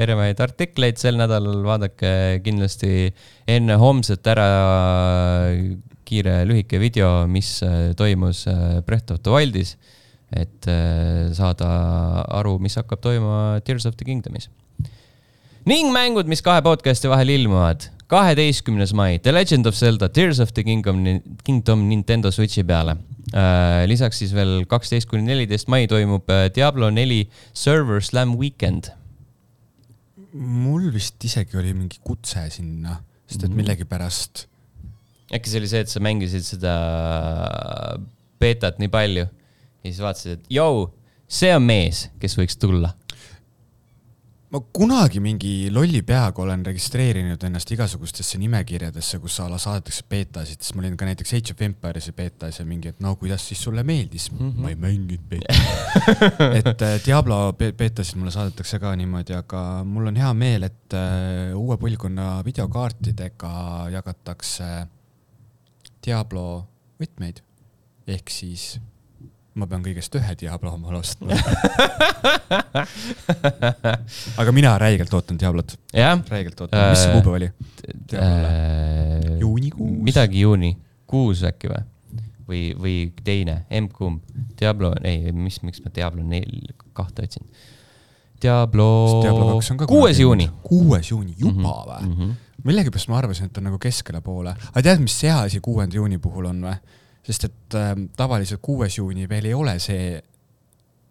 erinevaid artikleid sel nädalal, vaadake kindlasti enne homset ära kiire lühike video, mis toimus Breath of the Wildis, et saada aru, mis hakkab toimuma Tears of the Kingdomis. ning mängud, mis kahe podcast'i vahel ilmuvad kaheteistkümnes mai, The Legend of Zelda, Tears of the Kingdom, Kingdom Nintendo Switchi peale. Äh, lisaks siis veel kaksteist kuni neliteist mai toimub äh, Diablo neli Server Slam Weekend. mul vist isegi oli mingi kutse sinna, sest et mhm. millegipärast. Äkki see oli see, et sa mängisid seda beetat nii palju ja siis vaatasid, et jõu, see on mees, kes võiks tulla ma kunagi mingi lolli peaga olen registreerinud ennast igasugustesse nimekirjadesse, kus a la saadetakse beetasid, siis ma olin ka näiteks Age of Empires'i beetas ja mingi, et no kuidas siis sulle meeldis mm. -hmm. ma ei mänginud beetat et äh, Diablo be beetasid mulle saadetakse ka niimoodi, aga mul on hea meel, et uh, uue põlvkonna videokaartidega jagatakse Diablo võtmeid. ehk siis ma pean kõigest ühe Diablo omale ostma. aga mina räigelt ootan Diablot, räigelt ootan, mis see Äh, kuupäev oli? äh,. Juunikuus? midagi juuni, kuus äkki või? või, või teine, emb-kumb, Diablo, ei, mis, miks ma Diablo nel-, kahte otsin. Diablo, Diablo kuues juuni. kuues juuni, juba või? mm. -hmm. Millegipärast ma arvasin, et on nagu keskele poole. aga tead, mis see asi kuuenda juuni puhul on või? sest et äh, tavaliselt kuues juuni veel ei ole see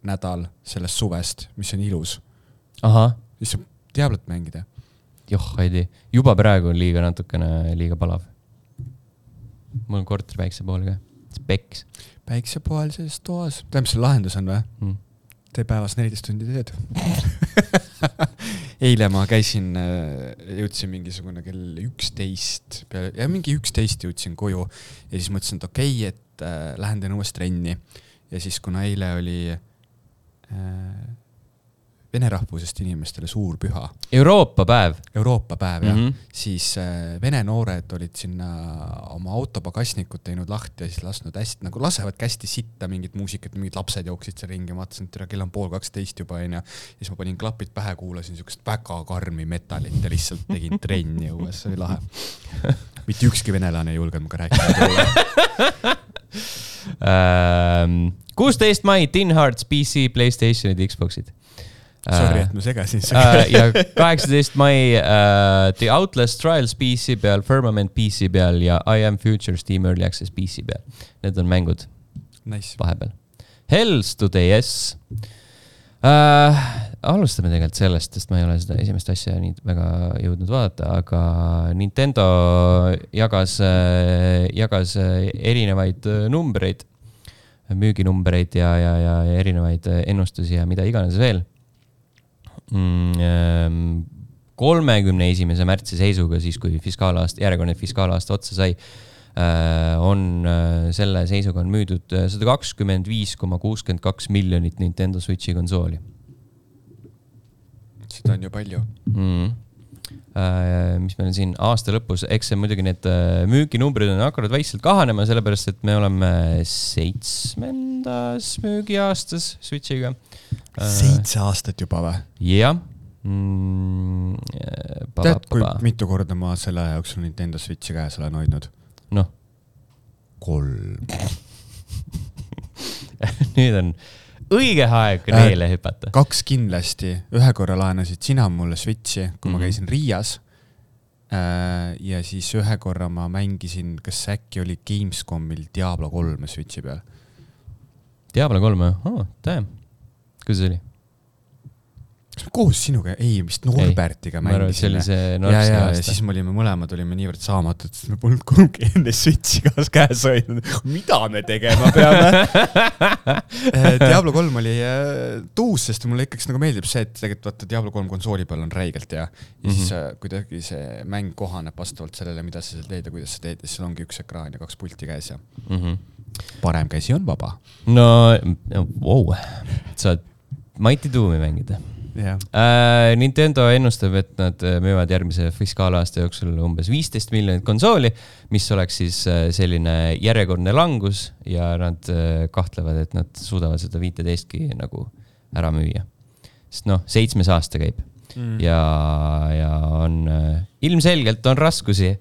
nädal sellest suvest, mis on ilus. siis saab Diablot mängida. joh, ei tea, juba praegu on liiga natukene liiga palav. mul on korter päikse pool ka, peks päiksepoolses toas. tead, mis selle lahendus on või? mm.. tee päevas neliteist tundi tööd. eile ma käisin, jõudsin mingisugune kell üksteist peale, ja mingi üksteist jõudsin koju ja siis mõtlesin, et okei okay,, et äh, lähen teen uuesti trenni. ja siis, kuna eile oli äh, vene rahvusest inimestele suur püha, Euroopa päev Euroopa päev jah mm. -hmm. siis äh, vene noored olid sinna oma auto pagasnikut teinud lahti ja siis lasknud hästi, nagu lasevadki hästi sitta mingit muusikat, mingid lapsed jooksid seal ringi, ma vaatasin, et kell on pool kaksteist juba onju. ja siis ma panin klapid pähe, kuulasin siukest väga karmi metalit ja lihtsalt tegin trenni õues, see oli lahe. mitte ükski venelane ei julgenud minuga rääkida. Ähm, kuusteist mai, Tin Hearts, PC, Playstationid, Xbox'id. Sorry, et ma segasin äh,. ja kaheksateist mai uh, The Outlast Trials PC peal, Firmament PC peal ja I am Future Steam Early Access PC peal. Need on mängud Nice. vahepeal. Hells to DS uh,. alustame tegelikult sellest, sest ma ei ole seda esimest asja nii väga jõudnud vaadata, aga Nintendo jagas, jagas äh, erinevaid äh, numbreid, müüginumbreid ja, ja, ja erinevaid äh, ennustusi ja mida iganes veel. Kolmekümne esimese märtsi seisuga, siis kui fiskaalaasta, järjekordne fiskaalaasta otsa sai, on äh, selle seisuga on müüdud äh, sada kakskümmend viis koma kuuskümmend kaks miljonit Nintendo Switchi konsooli seda on ju palju. mm.. mis meil on siin aasta lõpus, eks see muidugi need äh, müüginumbrid on hakanud vaikselt kahanema, sellepärast et me oleme seitsmendas müügiaastas Switchiga. Seitse aastat juba või? jah mm,. tead, kui mitu korda ma selle aja jooksul Nintendo Switchi käes olen hoidnud? noh, kolm. nüüd on õige aeg Äh, reele hüpata. kaks kindlasti, ühe korra laenasid sina mulle Switchi, kui mm -hmm. Mhm. ma käisin Riias. ja siis ühe korra ma mängisin, kas äkki oli Gamescomil Diablo kolme Switchi peal. Diablo kolm või oh,? damn, kuidas oli? kas me koos sinuga, ei vist Norbertiga mängisime ja, ja, ja siis. me olime mõlemad olime niivõrd saamatud, sest me polnud kunagi enne Switchi kaas käes hoidnud. mida me tegema peame? Diablo kolm oli äh, tuus, sest mulle ikkagi nagu meeldib see, et tegelikult vaata Diablo kolm konsooli peal on räigelt hea. ja siis Mhm. äh, kuidagi see mäng kohaneb vastavalt sellele, mida sa seal teed ja kuidas sa teed ja siis sul ongi üks ekraan ja kaks pulti käes ja mm. -hmm. parem käsi on vaba. no, no, vau, saad Mighty Doomi mängida jah, äh,. Nintendo ennustab, et nad äh, müüvad järgmise fiskaalaasta jooksul umbes viisteist miljonit konsooli, mis oleks siis äh, selline järjekordne langus ja nad äh, kahtlevad, et nad suudavad seda viiteistki nagu ära müüa. sest noh, seitsmes aasta käib Mm. ja, ja on ilmselgelt on raskusi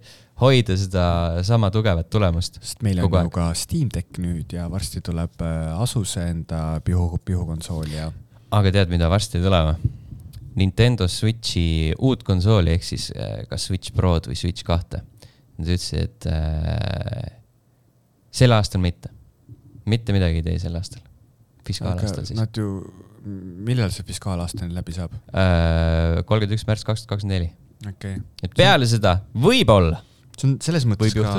hoida seda sama tugevat tulemust. sest meil on ju ka Steam Deck nüüd ja varsti tuleb Asuse enda pihu, pihukonsool ja aga tead, mida varsti tulema? Nintendo Switchi uut konsooli ehk siis äh, kas Switch Prod või Switch kahte. Nad ütlesid, et äh, sel aastal mitte, mitte midagi ei tee sel aastal, fiskaalaastal siis. Nad ju, millal see fiskaalaasta nüüd läbi saab? kolmkümmend üks märts kaks tuhat kakskümmend neli, okei et peale seda võib-olla see on selles mõttes ka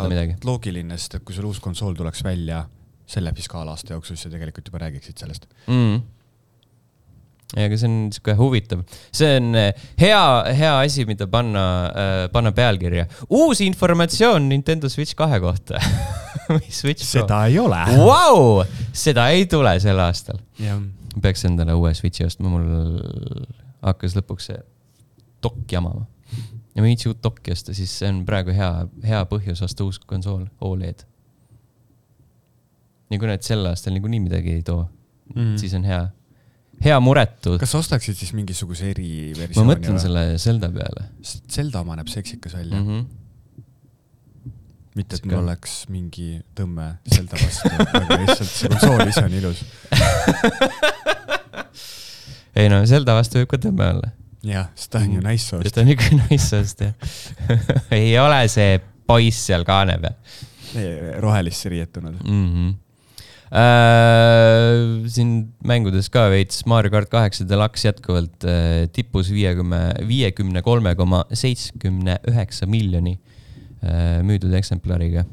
loogiline, sest et kui sul uus konsool tuleks välja selle fiskaalaasta jooksul, siis sa tegelikult juba räägiksid sellest. mm.. Aga see on sihuke huvitav, see on äh, hea, hea asi, mida panna äh,, panna pealkirja. uus informatsioon Nintendo Switch kahe kohta Switch seda ei ole. Vau, seda ei tule sel aastal. jah, peaks endale uue Switchi ostma, mul hakkas lõpuks see dokk jamama. ja viitsi uut dokki osta, siis see on praegu hea, hea põhjus osta uus konsool, Oled. ja kui nad sel aastal niikuinii midagi ei too mm., siis on hea, hea muretu. kas ostaksid siis mingisuguse ma eriversiooni mõtlen? selle Zelda peale Zelda oma näeb seksikas välja mm. mm, -hmm. mitte et sihuke- mul oleks mingi tõmme Zelda vastu, aga lihtsalt see konsool ise on ilus. ei no Zelda vastu võib ka tõmme olla. jah, sest ta on ju source. ta on ikka naissoost jah. ei ole see poiss seal kaane peal rohelisse riietunud. mm. -hmm. Äh, siin mängudes ka veits Mario kart kaheksa Deluxe jätkuvalt äh, tipus viiekümne, viiekümne kolme koma seitsmekümne üheksa miljoni äh, müüdud eksemplariga.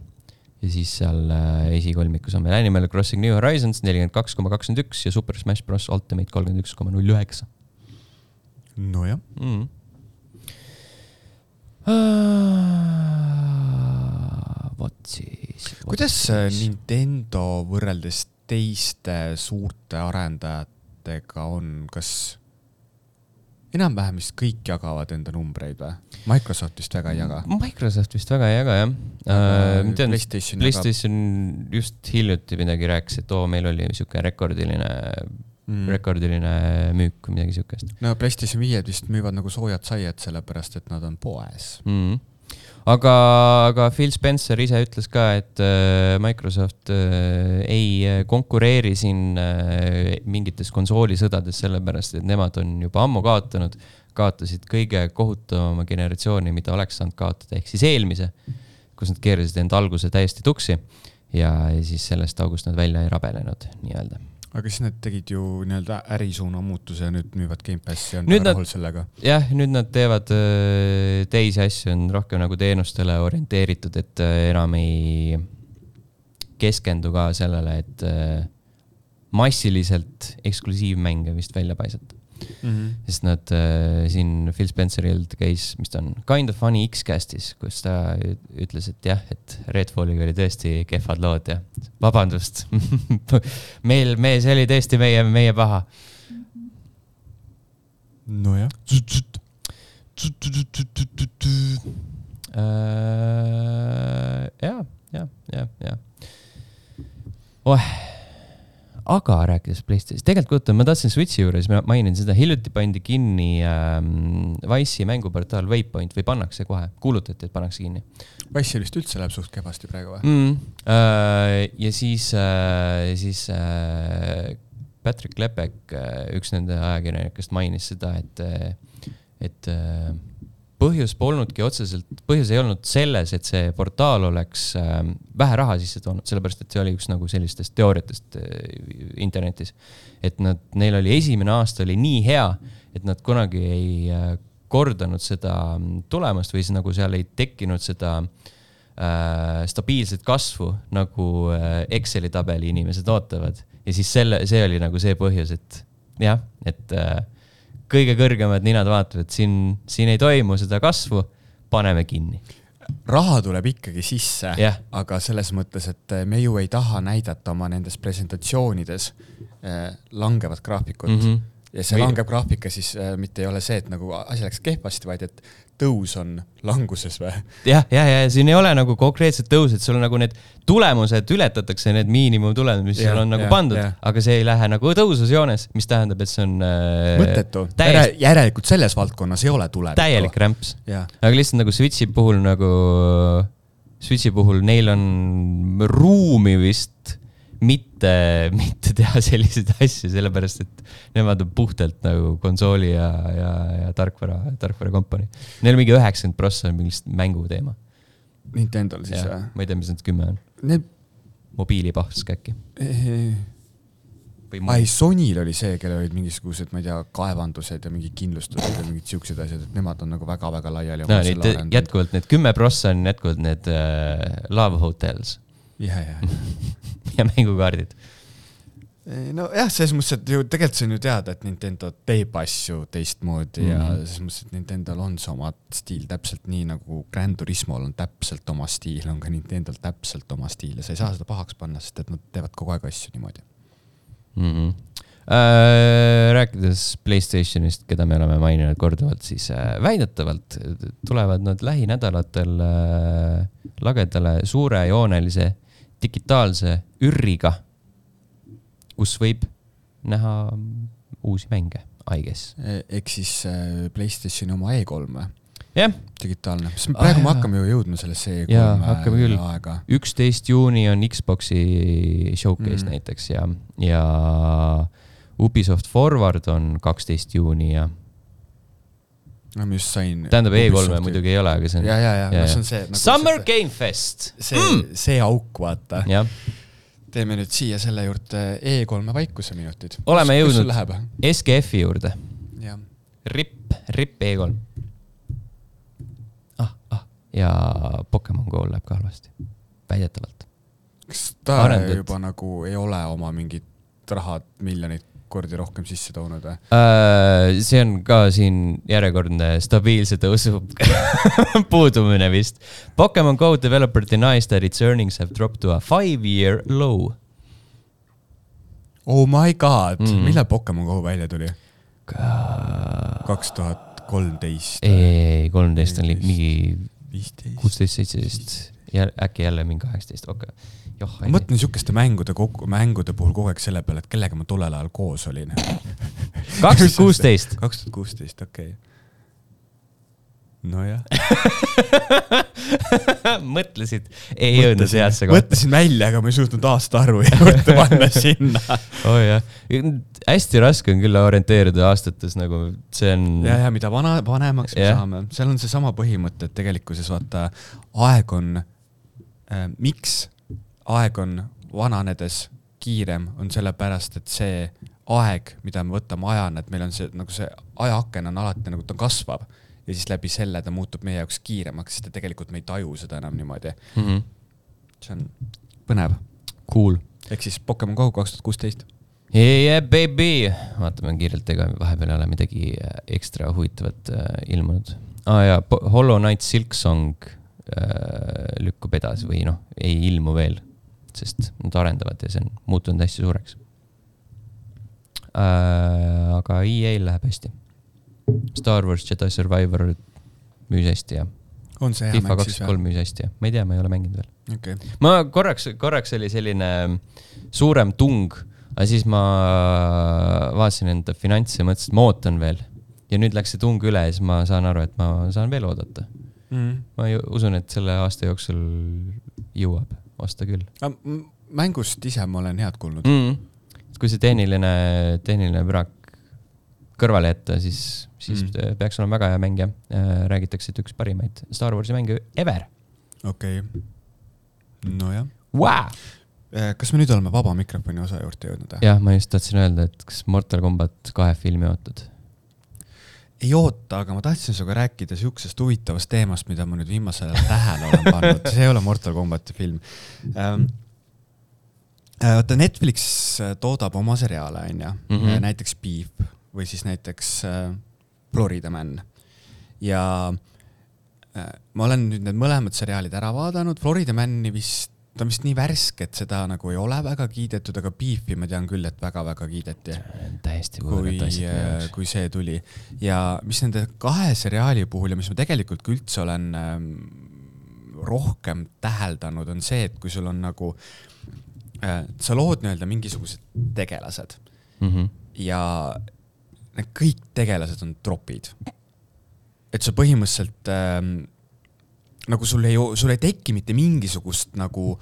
ja siis seal äh, esikolmikus on meil Animal Crossing New Horizons nelikümmend kaks koma kakskümmend üks ja Super Smash Bros Ultimate kolmkümmend üks koma null üheksa. nojah, mm.. Vot siis. kuidas äh, Nintendo võrreldes teiste suurte arendajatega on, kas enam-vähem vist kõik jagavad enda numbreid või? Microsoft vist väga ei jaga. Microsoft vist väga ei jaga jah tean, PlayStation, PlayStation just hiljuti midagi rääkis, et oo, meil oli sihuke rekordiline mm., mm.. rekordiline müük või midagi siukest no PlayStation viied vist müüvad nagu soojad saiad, sellepärast et nad on poes. mm.. aga, aga Phil Spencer ise ütles ka, et äh, Microsoft äh, ei äh, konkureeri siin mingites konsoolisõdades, sellepärast et nemad on juba ammu kaotanud, kaotasid kõige kohutavama generatsiooni, mida oleks saanud kaotada, ehk siis eelmise, kus nad keerasid enda alguse täiesti tuksi ja siis sellest august nad välja ei rabelenud nii-öelda aga siis nad tegid ju nii-öelda ärisuuna muutuse ja nüüd müüvad Gamepassi ja on Nüüd rahul sellega. jah, nüüd nad teevad teisi asju, on rohkem nagu teenustele orienteeritud, et enam ei keskendu ka sellele, et massiliselt eksklusiivmänge vist välja paisata. Mm -hmm. sest nad öö, siin Phil Spencerilt käis, mis ta on, Kind of Funny X-Castis, kus ta ütles, et jah, et Redfalliga oli tõesti kehvad lood ja vabandust. Meil, me, see oli tõesti meie, meie paha. Nojah, Äh, ja, ja, ja, ja. oeh, aga rääkides PlayStation, tegelikult kujutan, ma tahtsin Switchi juures, ma mainin seda, hiljuti pandi kinni ähm, Wise'i mänguportaal Waypoint või pannakse kohe, kuulutati, et pannakse kinni Wise'il vist üldse läheb suht kehvasti praegu või? mm,. Äh, ja siis äh,, siis äh, Patrick Lepek, üks nende ajakirjanikest mainis seda, et, et äh, põhjus polnudki otseselt, põhjus ei olnud selles, et see portaal oleks äh, vähe raha sisse toonud, sellepärast et see oli üks nagu sellistest teooriatest äh, internetis. et nad, neil oli esimene aasta oli nii hea, et nad kunagi ei äh, kordanud seda mm, tulemust või siis nagu seal ei tekkinud seda äh, stabiilset kasvu, nagu Exceli tabeli inimesed ootavad. ja siis selle, see oli nagu see põhjus, et jah, et äh, kõige kõrgemad ninad vaatavad, siin, siin ei toimu seda kasvu, paneme kinni. raha tuleb ikkagi sisse Jah. aga selles mõttes, et me ju ei taha näidata oma nendes presentatsioonides äh, langevat graafikut mm. -hmm. Ja see Või- langev graafika siis äh, mitte ei ole see, et nagu asi läks kehvasti, vaid et tõus on languses või? jah, ja, ja, ja siin ei ole nagu konkreetset tõusu, et sul on nagu need tulemused ületatakse, need miinimumtulemused, mis Jah, seal on nagu jah, pandud aga see ei lähe nagu tõususjoones, mis tähendab, et see on äh, mõttetu. täiesti, järelikult selles valdkonnas ei ole tulevikku. täielik rämps. aga lihtsalt nagu Switchi puhul nagu, Switchi puhul neil on ruumi vist mitte, mitte teha selliseid asju, sellepärast et nemad on puhtalt nagu konsooli ja, ja, ja tarkvara, tarkvarakompanii. Neil on mingi üheksakümmend prossa on mingi lihtsalt mänguteema. Nintendo'l siis või? ma ei tea, mis need kümme on, Need, mobiilipahvsk äkki või ai, Sonyl oli see, kellel olid mingisugused, ma ei tea, kaevandused ja mingid kindlustused ja mingid siuksed asjad, et nemad on nagu väga-väga laiali no neid jätkuvalt need kümme prossa on jätkuvalt need äh, Love Hotels ja, ja, ja mängukaardid. nojah, selles mõttes, et ju tegelikult see on ju teada, et Nintendo teeb asju teistmoodi mm -hmm. ja Mhm. selles mõttes, et Nintendo'l on see oma stiil täpselt nii nagu Gran Turismol on täpselt oma stiil, on ka Nintendo'l täpselt oma stiil ja sa ei saa seda pahaks panna, sest et nad teevad kogu aeg asju niimoodi. mm. -hmm. Äh, rääkides Playstationist, keda me oleme maininud korduvalt, siis äh, väidetavalt tulevad nad lähinädalatel äh, lagedale suurejoonelise digitaalse ürriga kus võib näha uusi mänge, I guess. ehk siis äh, Playstationi oma E3 või? jah, digitaalne, sest praegu Ah, me hakkame ju jõudma sellesse E3 Jaa, hakkame küll. aega. üksteist juuni on Xbox'i showcase mm. näiteks ja, ja Ubisoft Forward on kaksteist juuni ja no just sain. tähendab, E3-e muidugi ei ole, aga see on ja, ja, ja, ja, no see on see nagu Summer see, Game Fest. see mm., see auk, vaata. teeme nüüd siia selle juurde E3-e vaikuse minutid. Oleme jõudnud- Läheb? SKF-i juurde. RIP, RIP E3. ah, ah ja Pokemon Go läheb ka halvasti, väidetavalt. kas ta Arendajad. juba nagu ei ole oma mingit raha miljoneid kordi rohkem sisse toonud või? Äh, see on ka siin järjekordne stabiilse tõusu puudumine vist. Pokemon Go developer denies that its earnings have dropped to a five-year low. Oh my god mm., millal Pokemon Go välja tuli? kaks tuhat kolmteist, ei, kolmteist on mingi kuusteist, seitseteist ja äkki jälle mingi kaheksateist, okei okay.. Ma mõtlen sihukeste mängude kokku, mängude puhul kogu aeg selle peale, et kellega ma tollel ajal koos olin. kaks tuhat kuusteist. kaks tuhat kuusteist, okei okay.. nojah. mõtlesid, ei jõudnud heasse kohta. mõtlesin välja, aga ma ei suutnud aastaarvu juurde panna sinna. oo oh, jah, hästi raske on küll orienteeruda aastates nagu see on. ja, ja mida vana, vanemaks me Jah. saame, seal on seesama põhimõte, et tegelikkuses vaata, aeg on äh,, miks aeg on vananedes kiirem, on sellepärast, et see aeg, mida me võtame ajana, et meil on see nagu see ajaaken on alati nagu ta kasvab ja siis läbi selle ta muutub meie jaoks kiiremaks, sest tegelikult me ei taju seda enam niimoodi. mm. -hmm. see on põnev. Cool. ehk siis Pokemon Go kaks tuhat kuusteist. Yeah baby, vaatame kiirelt, ega vahepeal ei ole midagi äh, ekstra huvitavat äh, ilmunud ah,. ja Po- Hollow Knight Silksong äh, lükkub edasi või noh, ei ilmu veel, sest nad arendavad ja see on muutunud hästi suureks äh,. aga EA-l läheb hästi. Star Wars Jedi Survivor müüs hästi ja on see hea mäng siis kakskümmend kolm müüs hästi ja ma ei tea, ma ei ole mänginud veel. okei okay.. ma korraks, korraks oli selline suurem tung, aga siis ma vaatasin enda finantse ja mõtlesin, et ma ootan veel. ja nüüd läks see tung üle ja siis ma saan aru, et ma saan veel oodata. Mm. ma ju usun, et selle aasta jooksul jõuab osta küll mängust ise ma olen head kuulnud. mm.. kui see tehniline, tehniline pürak kõrvale jätta, siis, siis Mm. mm. peaks olema väga hea mäng jah. räägitakse, et üks parimaid Star Warsi mänge ever okei okay.. nojah. wow!. kas me nüüd oleme vaba mikrofoni osa juurde jõudnud? jah, ma just tahtsin öelda, et kas Mortal Combat kahe filmi ootad? Ei oota, aga ma tahtsin sinuga rääkida siuksest huvitavast teemast, mida ma nüüd viimasel ajal tähele olen pannud, see ei ole Mortal Combati film ähm,. vaata Netflix äh, toodab oma seriaale, onju, Mhm. näiteks Beef või siis näiteks äh, Florida Man ja äh, ma olen nüüd need mõlemad seriaalid ära vaadanud, Florida Mani vist, ta on vist nii värske, et seda nagu ei ole väga kiidetud, aga Beefi ma tean küll, et väga-väga kiideti täiesti kui jaoks. kui see tuli ja mis nende kahe seriaali puhul ja mis ma tegelikult ka üldse olen ähm, rohkem täheldanud, on see, et kui sul on nagu äh,, sa lood nii-öelda mingisugused tegelased Mhm. ja need kõik tegelased on tropid. et sa põhimõtteliselt ähm, nagu sul ei, sul ei teki mitte mingisugust nagu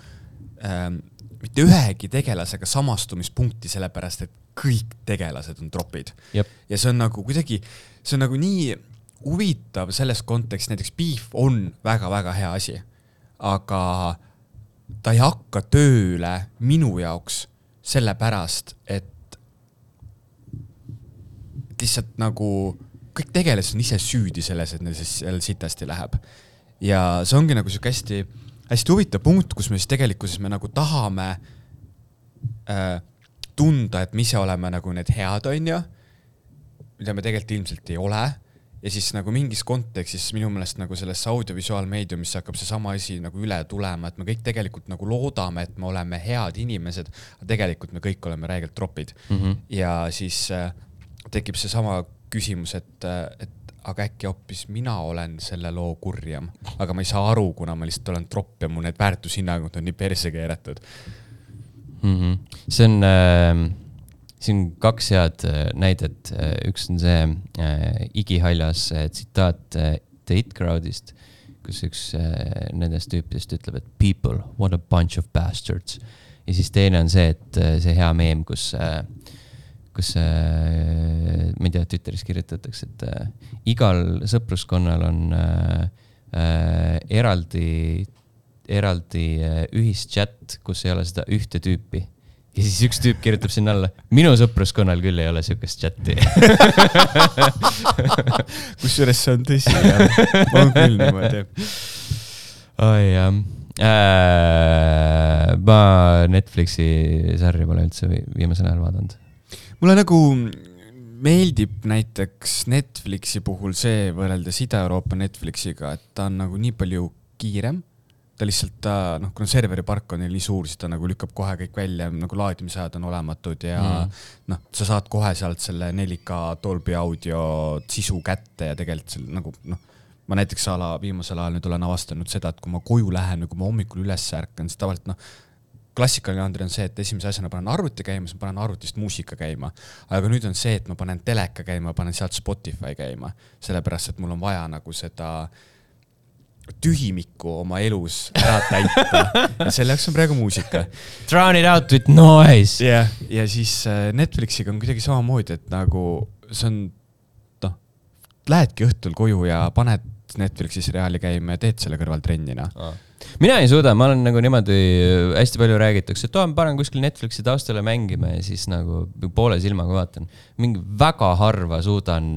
ähm, mitte ühegi tegelasega samastumispunkti, sellepärast et kõik tegelased on tropid. Ja see on nagu kuidagi, see on nagu nii huvitav selles kontekstis, näiteks Beef on väga-väga hea asi, aga ta ei hakka tööle minu jaoks sellepärast, et lihtsalt nagu kõik tegelased on ise süüdi selles, et neil jälle sitasti läheb. Ja see ongi nagu sihuke hästi, hästi huvitav punkt, kus me siis tegelikkuses me nagu tahame äh, tunda, et me ise oleme nagu need head, onju, mida me tegelikult ilmselt ei ole ja siis nagu mingis kontekstis minu meelest nagu sellesse audiovisuaalmeediumisse hakkab seesama asi nagu üle tulema, et me kõik tegelikult nagu loodame, et me oleme head inimesed, aga tegelikult me kõik oleme räigelt tropid Mm -hmm. ja siis äh, tekib seesama küsimus, et, et aga äkki hoopis mina olen selle loo kurjam, aga ma ei saa aru, kuna ma lihtsalt olen tropp ja mu need väärtushinnangud on nii perse keeratud. Mm -hmm. see on äh, siin kaks head äh, näidet, üks on see äh, igihaljas äh, tsitaat äh, The It Crowd'ist, kus üks äh, nendest tüüpidest ütleb, et people, what a bunch of bastards. ja siis teine on see, et äh, see hea meem, kus äh, kus äh,, ma ei tea, Twitteris kirjutatakse, et äh, igal sõpruskonnal on äh, eraldi, eraldi ühischat, kus ei ole seda ühte tüüpi. ja siis üks tüüp kirjutab sinna alla, minu sõpruskonnal küll ei ole siukest chati. kusjuures see on tõsi, jah. on küll niimoodi. oi jah äh,. ma Netflixi sarja pole üldse vi- viimasel ajal vaadanud. Mulle nagu meeldib näiteks Netflixi puhul see võrreldes Ida-Euroopa Netflixiga, et ta on nagu nii palju kiirem. ta lihtsalt, ta noh, kuna serveri park on neil nii suur, siis ta nagu lükkab kohe kõik välja, nagu laadimisajad on olematud ja mm. noh, sa saad kohe sealt selle 4K Dolby audio sisu kätte ja tegelikult seal nagu noh, ma näiteks a la viimasel ajal nüüd olen avastanud seda, et kui ma koju lähen või kui ma hommikul üles ärkan, siis tavaliselt noh, klassikaline Andrei on see, et esimese asjana panen arvuti käima, siis ma panen arvutist muusika käima. aga nüüd on see, et ma panen teleka käima, panen sealt Spotify käima, sellepärast et mul on vaja nagu seda tühimikku oma elus ära täita ja selle jaoks on praegu muusika. Drown it out with noise. jah, ja siis äh, Netflixiga on kuidagi samamoodi, et nagu see on noh, lähedki õhtul koju ja paned Netflixi seriaali käima ja teed selle kõrval trenni noh. Mina ei suuda, ma olen nagu niimoodi, hästi palju räägitakse, et oo, ma panen kuskil Netflixi taustale mängima ja siis nagu poole silmaga vaatan. mingi väga harva suudan,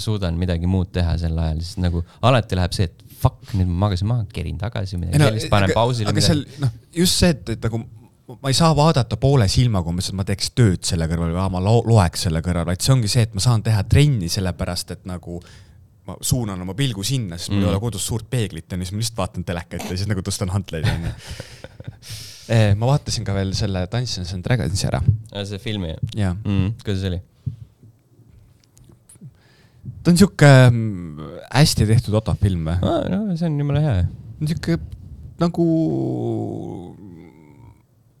suudan midagi muud teha sel ajal, siis nagu alati läheb see, et fuck, nüüd ma magasin maha, kerin tagasi midagi sellist, panen pausile aga seal noh, just see, et, et nagu ma ei saa vaadata poole silmaga umbes, et ma teeks tööd selle kõrval või ma lo loeks selle kõrval, vaid see ongi see, et ma saan teha trenni sellepärast, et nagu ma suunan oma pilgu sinna, sest mul mm. ei ole kodus suurt peeglit onju, siis ma lihtsalt vaatan telekat ja siis nagu tõstan hantleid onju. ma vaatasin ka veel selle Dungeons and Dragonsi ära see filmi, ja mm, kuidas oli? ta on siuke mm, hästi tehtud odav film või? no see on jumala hea. niisugune nagu,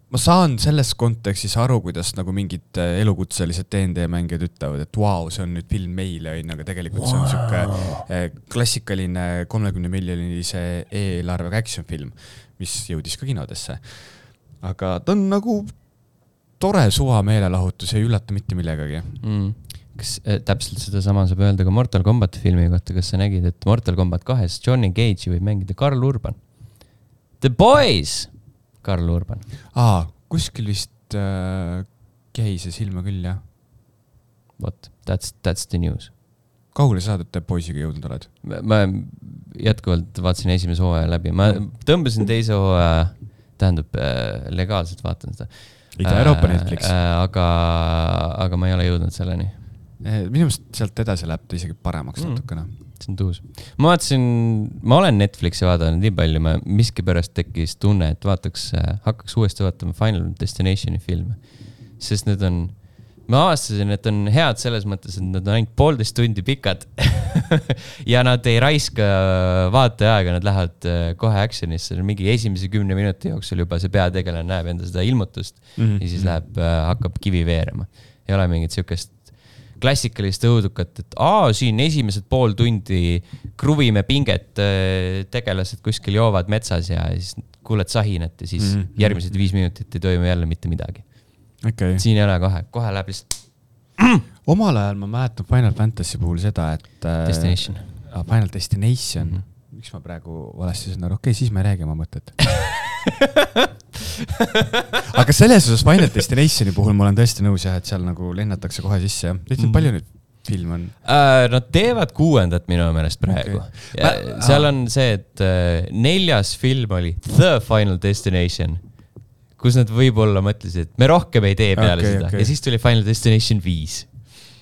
ma saan selles kontekstis aru, kuidas nagu mingid äh, elukutselised DnD mängijad ütlevad, et vau wow,, see on nüüd film meile onju, aga tegelikult see on siuke klassikaline kolmekümne miljonilise eelarvega action film, mis jõudis ka kinodesse. aga ta on nagu tore suva meelelahutus, ei üllata mitte millegagi. mm.. kas äh, täpselt sedasama saab öelda ka Mortal Combati filmi kohta, kas sa nägid, et Mortal Combat kahes Johnny Cage'i võib mängida Karl Urban? The Boys, Karl Urban. aa, kuskil vist äh, jäi see silma küll jah. vot, that's, that's the news. kaugele sa The Boys'iga jõudnud oled? ma jätkuvalt vaatasin esimese hooaja läbi, ma tõmbasin teise hooaja, tähendab äh, legaalselt vaatan seda. Ida-Euroopa Netflix. aga, aga ma ei ole jõudnud selleni, Eh, minu meelest sealt edasi läheb ta isegi paremaks Mm. natukene. See on tuus. ma vaatasin, ma olen Netflixi vaadanud nii palju, ma miskipärast tekkis tunne, et vaataks, hakkaks uuesti vaatama Final Destination'i filme. sest need on, ma avastasin, et on head selles mõttes, et nad on ainult poolteist tundi pikad. ja nad ei raiska vaateaega, nad lähevad äh, kohe action'isse, mingi esimese kümne minuti jooksul juba see peategelane näeb enda seda ilmutust Mhm. ja siis läheb, hakkab kivi veerema. ei ole mingit siukest klassikalist õudukat, et aa, siin esimesed pool tundi kruvime pinget, tegelased kuskil joovad metsas ja siis kuuled sahinat ja siis mm. -hmm. järgmised viis minutit ei toimu jälle mitte midagi. okay.. siin ei ole kohe, kohe läheb lihtsalt omal ajal ma mäletan Final Fantasy puhul seda, et äh,. destination. Final Destination mm. -hmm. miks ma praegu valesti aru, okei okay,, siis ma ei räägi oma mõtet. aga selles osas Final Destination'i puhul ma olen tõesti nõus jah, et seal nagu lennatakse kohe sisse jah. tead, Mhm. palju neid filme on? Uh, Nad teevad kuuendat minu meelest praegu okay. Ma-. seal on see, et uh, neljas film oli The Final Destination, kus nad võib-olla mõtlesid, et me rohkem ei tee peale okay, seda okay. ja siis tuli Final Destination viis.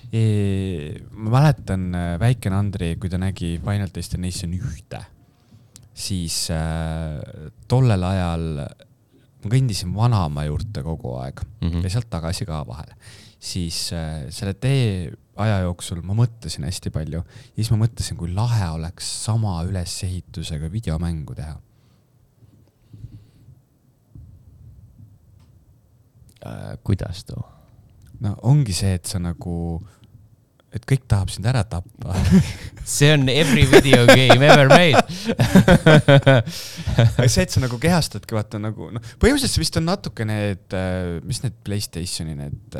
ma mäletan äh, väikene Andri, kui ta nägi Final Destination ühte, siis äh, tollel ajal ma kõndisin vanaema juurde kogu aeg mm Mhm. ja sealt tagasi ka vahel. siis äh, selle tee aja jooksul ma mõtlesin hästi palju ja siis ma mõtlesin, kui lahe oleks sama ülesehitusega videomängu teha. Uh, kuidas too? no ongi see, et sa nagu, et kõik tahab sind ära tappa. see on every video game ever made. aga see, et sa nagu kehastadki, vaata nagu noh, põhimõtteliselt see vist on natuke need, mis need Playstationi need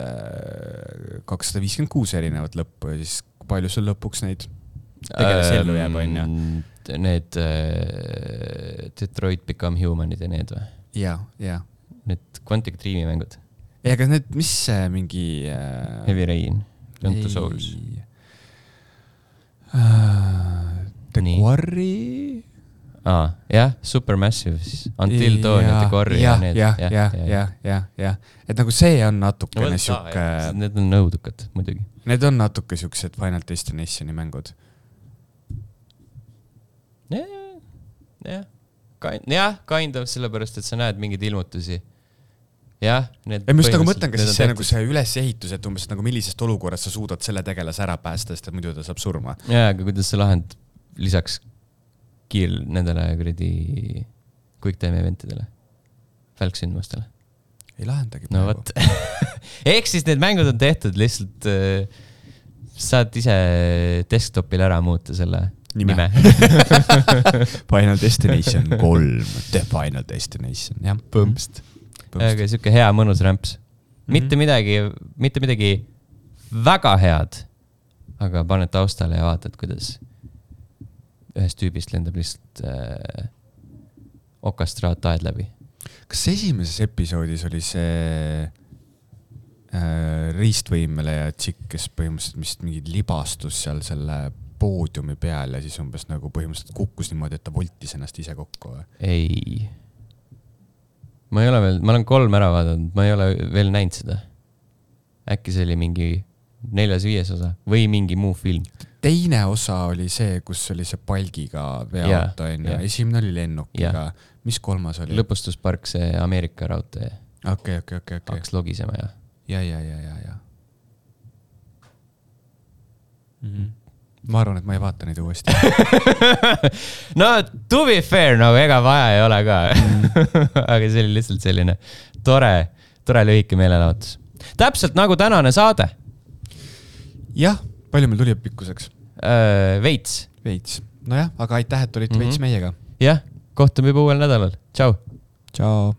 kakssada viiskümmend kuus erinevat lõppu ja siis palju sul lõpuks neid tegelasi ellu jääb, onju. Ähm, Need äh, Detroit Become Humanid ja need või? ja, ja. Need Quantic Dreami mängud. ei, aga need, mis mingi äh,. Heavy Rain, Run to Souls. Uh, The Nii. Quarry. aa, jah, Supermassive siis, Until Dawn ja The Quarry ja jah, need. jah, jah, jah, jah, jah, et nagu see on natukene sihuke, Need on nõudukad muidugi. need on natuke siuksed Final Destinationi mängud. jah, jah, kind of sellepärast, et sa näed mingeid ilmutusi. jah, ma just nagu mõtlen, kas siis see nagu see ülesehitus, et umbes nagu millisest olukorrast sa suudad selle tegelase ära päästa, sest et muidu ta saab surma. jaa, aga kuidas sa lahendad lisaks kiir-, nendele kuradi quick time eventidele, välksündmustele? ei lahendagi. no vot. ehk siis need mängud on tehtud lihtsalt äh,, saad ise desktop'il ära muuta selle Nime. nime, nime. Final Destination kolm, The Final Destination, jah. põmpst. Aga sihuke hea mõnus rämps. mitte midagi, mitte midagi väga head, aga paned taustale ja vaatad, kuidas ühest tüübist lendab lihtsalt äh, okastraattaed läbi. kas esimeses episoodis oli see äh, riistvõimeleja tšikk, kes põhimõtteliselt vist mingi libastus seal selle poodiumi peal ja siis umbes nagu põhimõtteliselt kukkus niimoodi, et ta voltis ennast ise kokku või? ei. Ma ei ole veel, ma olen kolm ära vaadanud, ma ei ole veel näinud seda. äkki see oli mingi neljas-viies osa või mingi muu film. teine osa oli see, kus oli see palgiga veoauto onju esimene oli lennukiga, mis kolmas oli? lõpustuspark, see Ameerika raudtee okei, okei, okei, okei, hakkas logisema ja ja, ja, ja, ja, ja mm. -hmm. Ma arvan, et ma ei vaata neid uuesti. no to be fair nagu ega vaja ei ole ka aga see oli lihtsalt selline tore, tore lühike meelelahutus. täpselt nagu tänane saade, jah, palju meil tuli pikkuseks? veits. veits. nojah, aga aitäh, et olite mm. -hmm. veits meiega. jah, kohtume juba uuel nädalal, tšau. tšau.